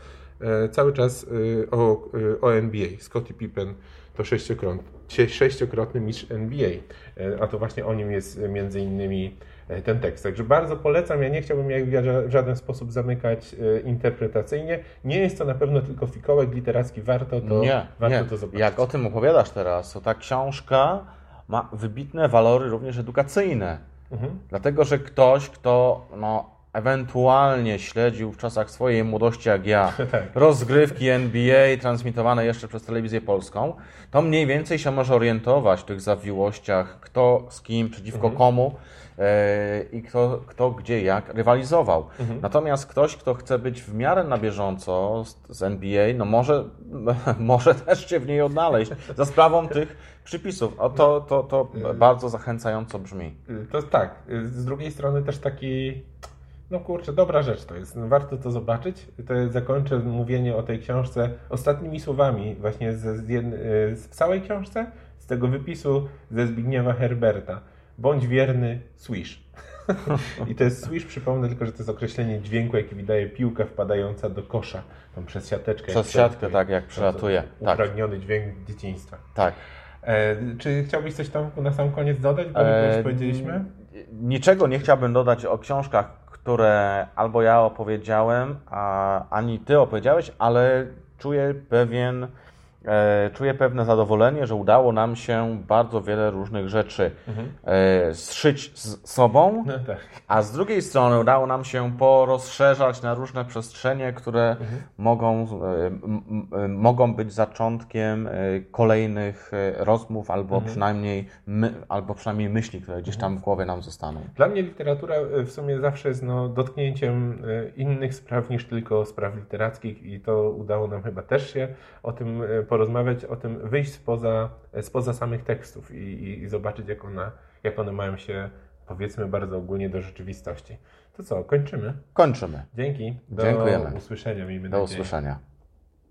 y, cały czas o, o NBA. Scottie Pippen to sześciokrotny, sześciokrotny mistrz NBA. E, a to właśnie o nim jest między innymi e, ten tekst. Także bardzo polecam. Ja nie chciałbym jak w żaden sposób zamykać e, interpretacyjnie. Nie jest to na pewno tylko fikołek literacki. Warto to, nie, warto nie. to zobaczyć. Jak o tym opowiadasz teraz, to ta książka ma wybitne walory również edukacyjne. Mhm. Dlatego, że ktoś, kto no, ewentualnie śledził w czasach swojej młodości jak ja tak. rozgrywki NBA transmitowane jeszcze przez telewizję polską, to mniej więcej się może orientować w tych zawiłościach, kto z kim, przeciwko mhm. komu e, i kto, kto gdzie jak rywalizował. Mhm. Natomiast ktoś, kto chce być w miarę na bieżąco z, z NBA, no może, może też się w niej odnaleźć za sprawą tych przypisów. O, to, to, to bardzo zachęcająco brzmi. To tak. Z drugiej strony też taki no kurczę, dobra rzecz to jest. No, warto to zobaczyć. To zakończę mówienie o tej książce ostatnimi słowami właśnie z, z, z całej książce, z tego wypisu ze Zbigniewa Herberta. Bądź wierny, swish. I to jest swish, przypomnę tylko, że to jest określenie dźwięku, jaki wydaje piłka wpadająca do kosza, tam przez siateczkę. Przez siatkę, tak, jak przelatuje. Tak. Upragniony dźwięk dzieciństwa. Tak. E, czy chciałbyś coś tam na sam koniec dodać, bo e, już powiedzieliśmy? Niczego nie chciałbym dodać o książkach, które albo ja opowiedziałem, a ani ty opowiedziałeś, ale czuję pewien czuję pewne zadowolenie, że udało nam się bardzo wiele różnych rzeczy e, zszyć z sobą, No tak. a z drugiej strony udało nam się porozszerzać na różne przestrzenie, które mogą, e, mogą być zaczątkiem e, kolejnych e, rozmów albo, przynajmniej my, albo przynajmniej myśli, które gdzieś tam w głowie nam zostaną. Dla mnie literatura e, w sumie zawsze jest no, dotknięciem e, innych spraw niż tylko spraw literackich i to udało nam chyba też się o tym e, porozmawiać, o tym wyjść spoza, spoza samych tekstów i, i, i zobaczyć jak one, jak one mają się powiedzmy bardzo ogólnie do rzeczywistości. To co, kończymy? Kończymy. Dzięki. Do Dziękujemy. usłyszenia, miejmy Do nadzieję. usłyszenia.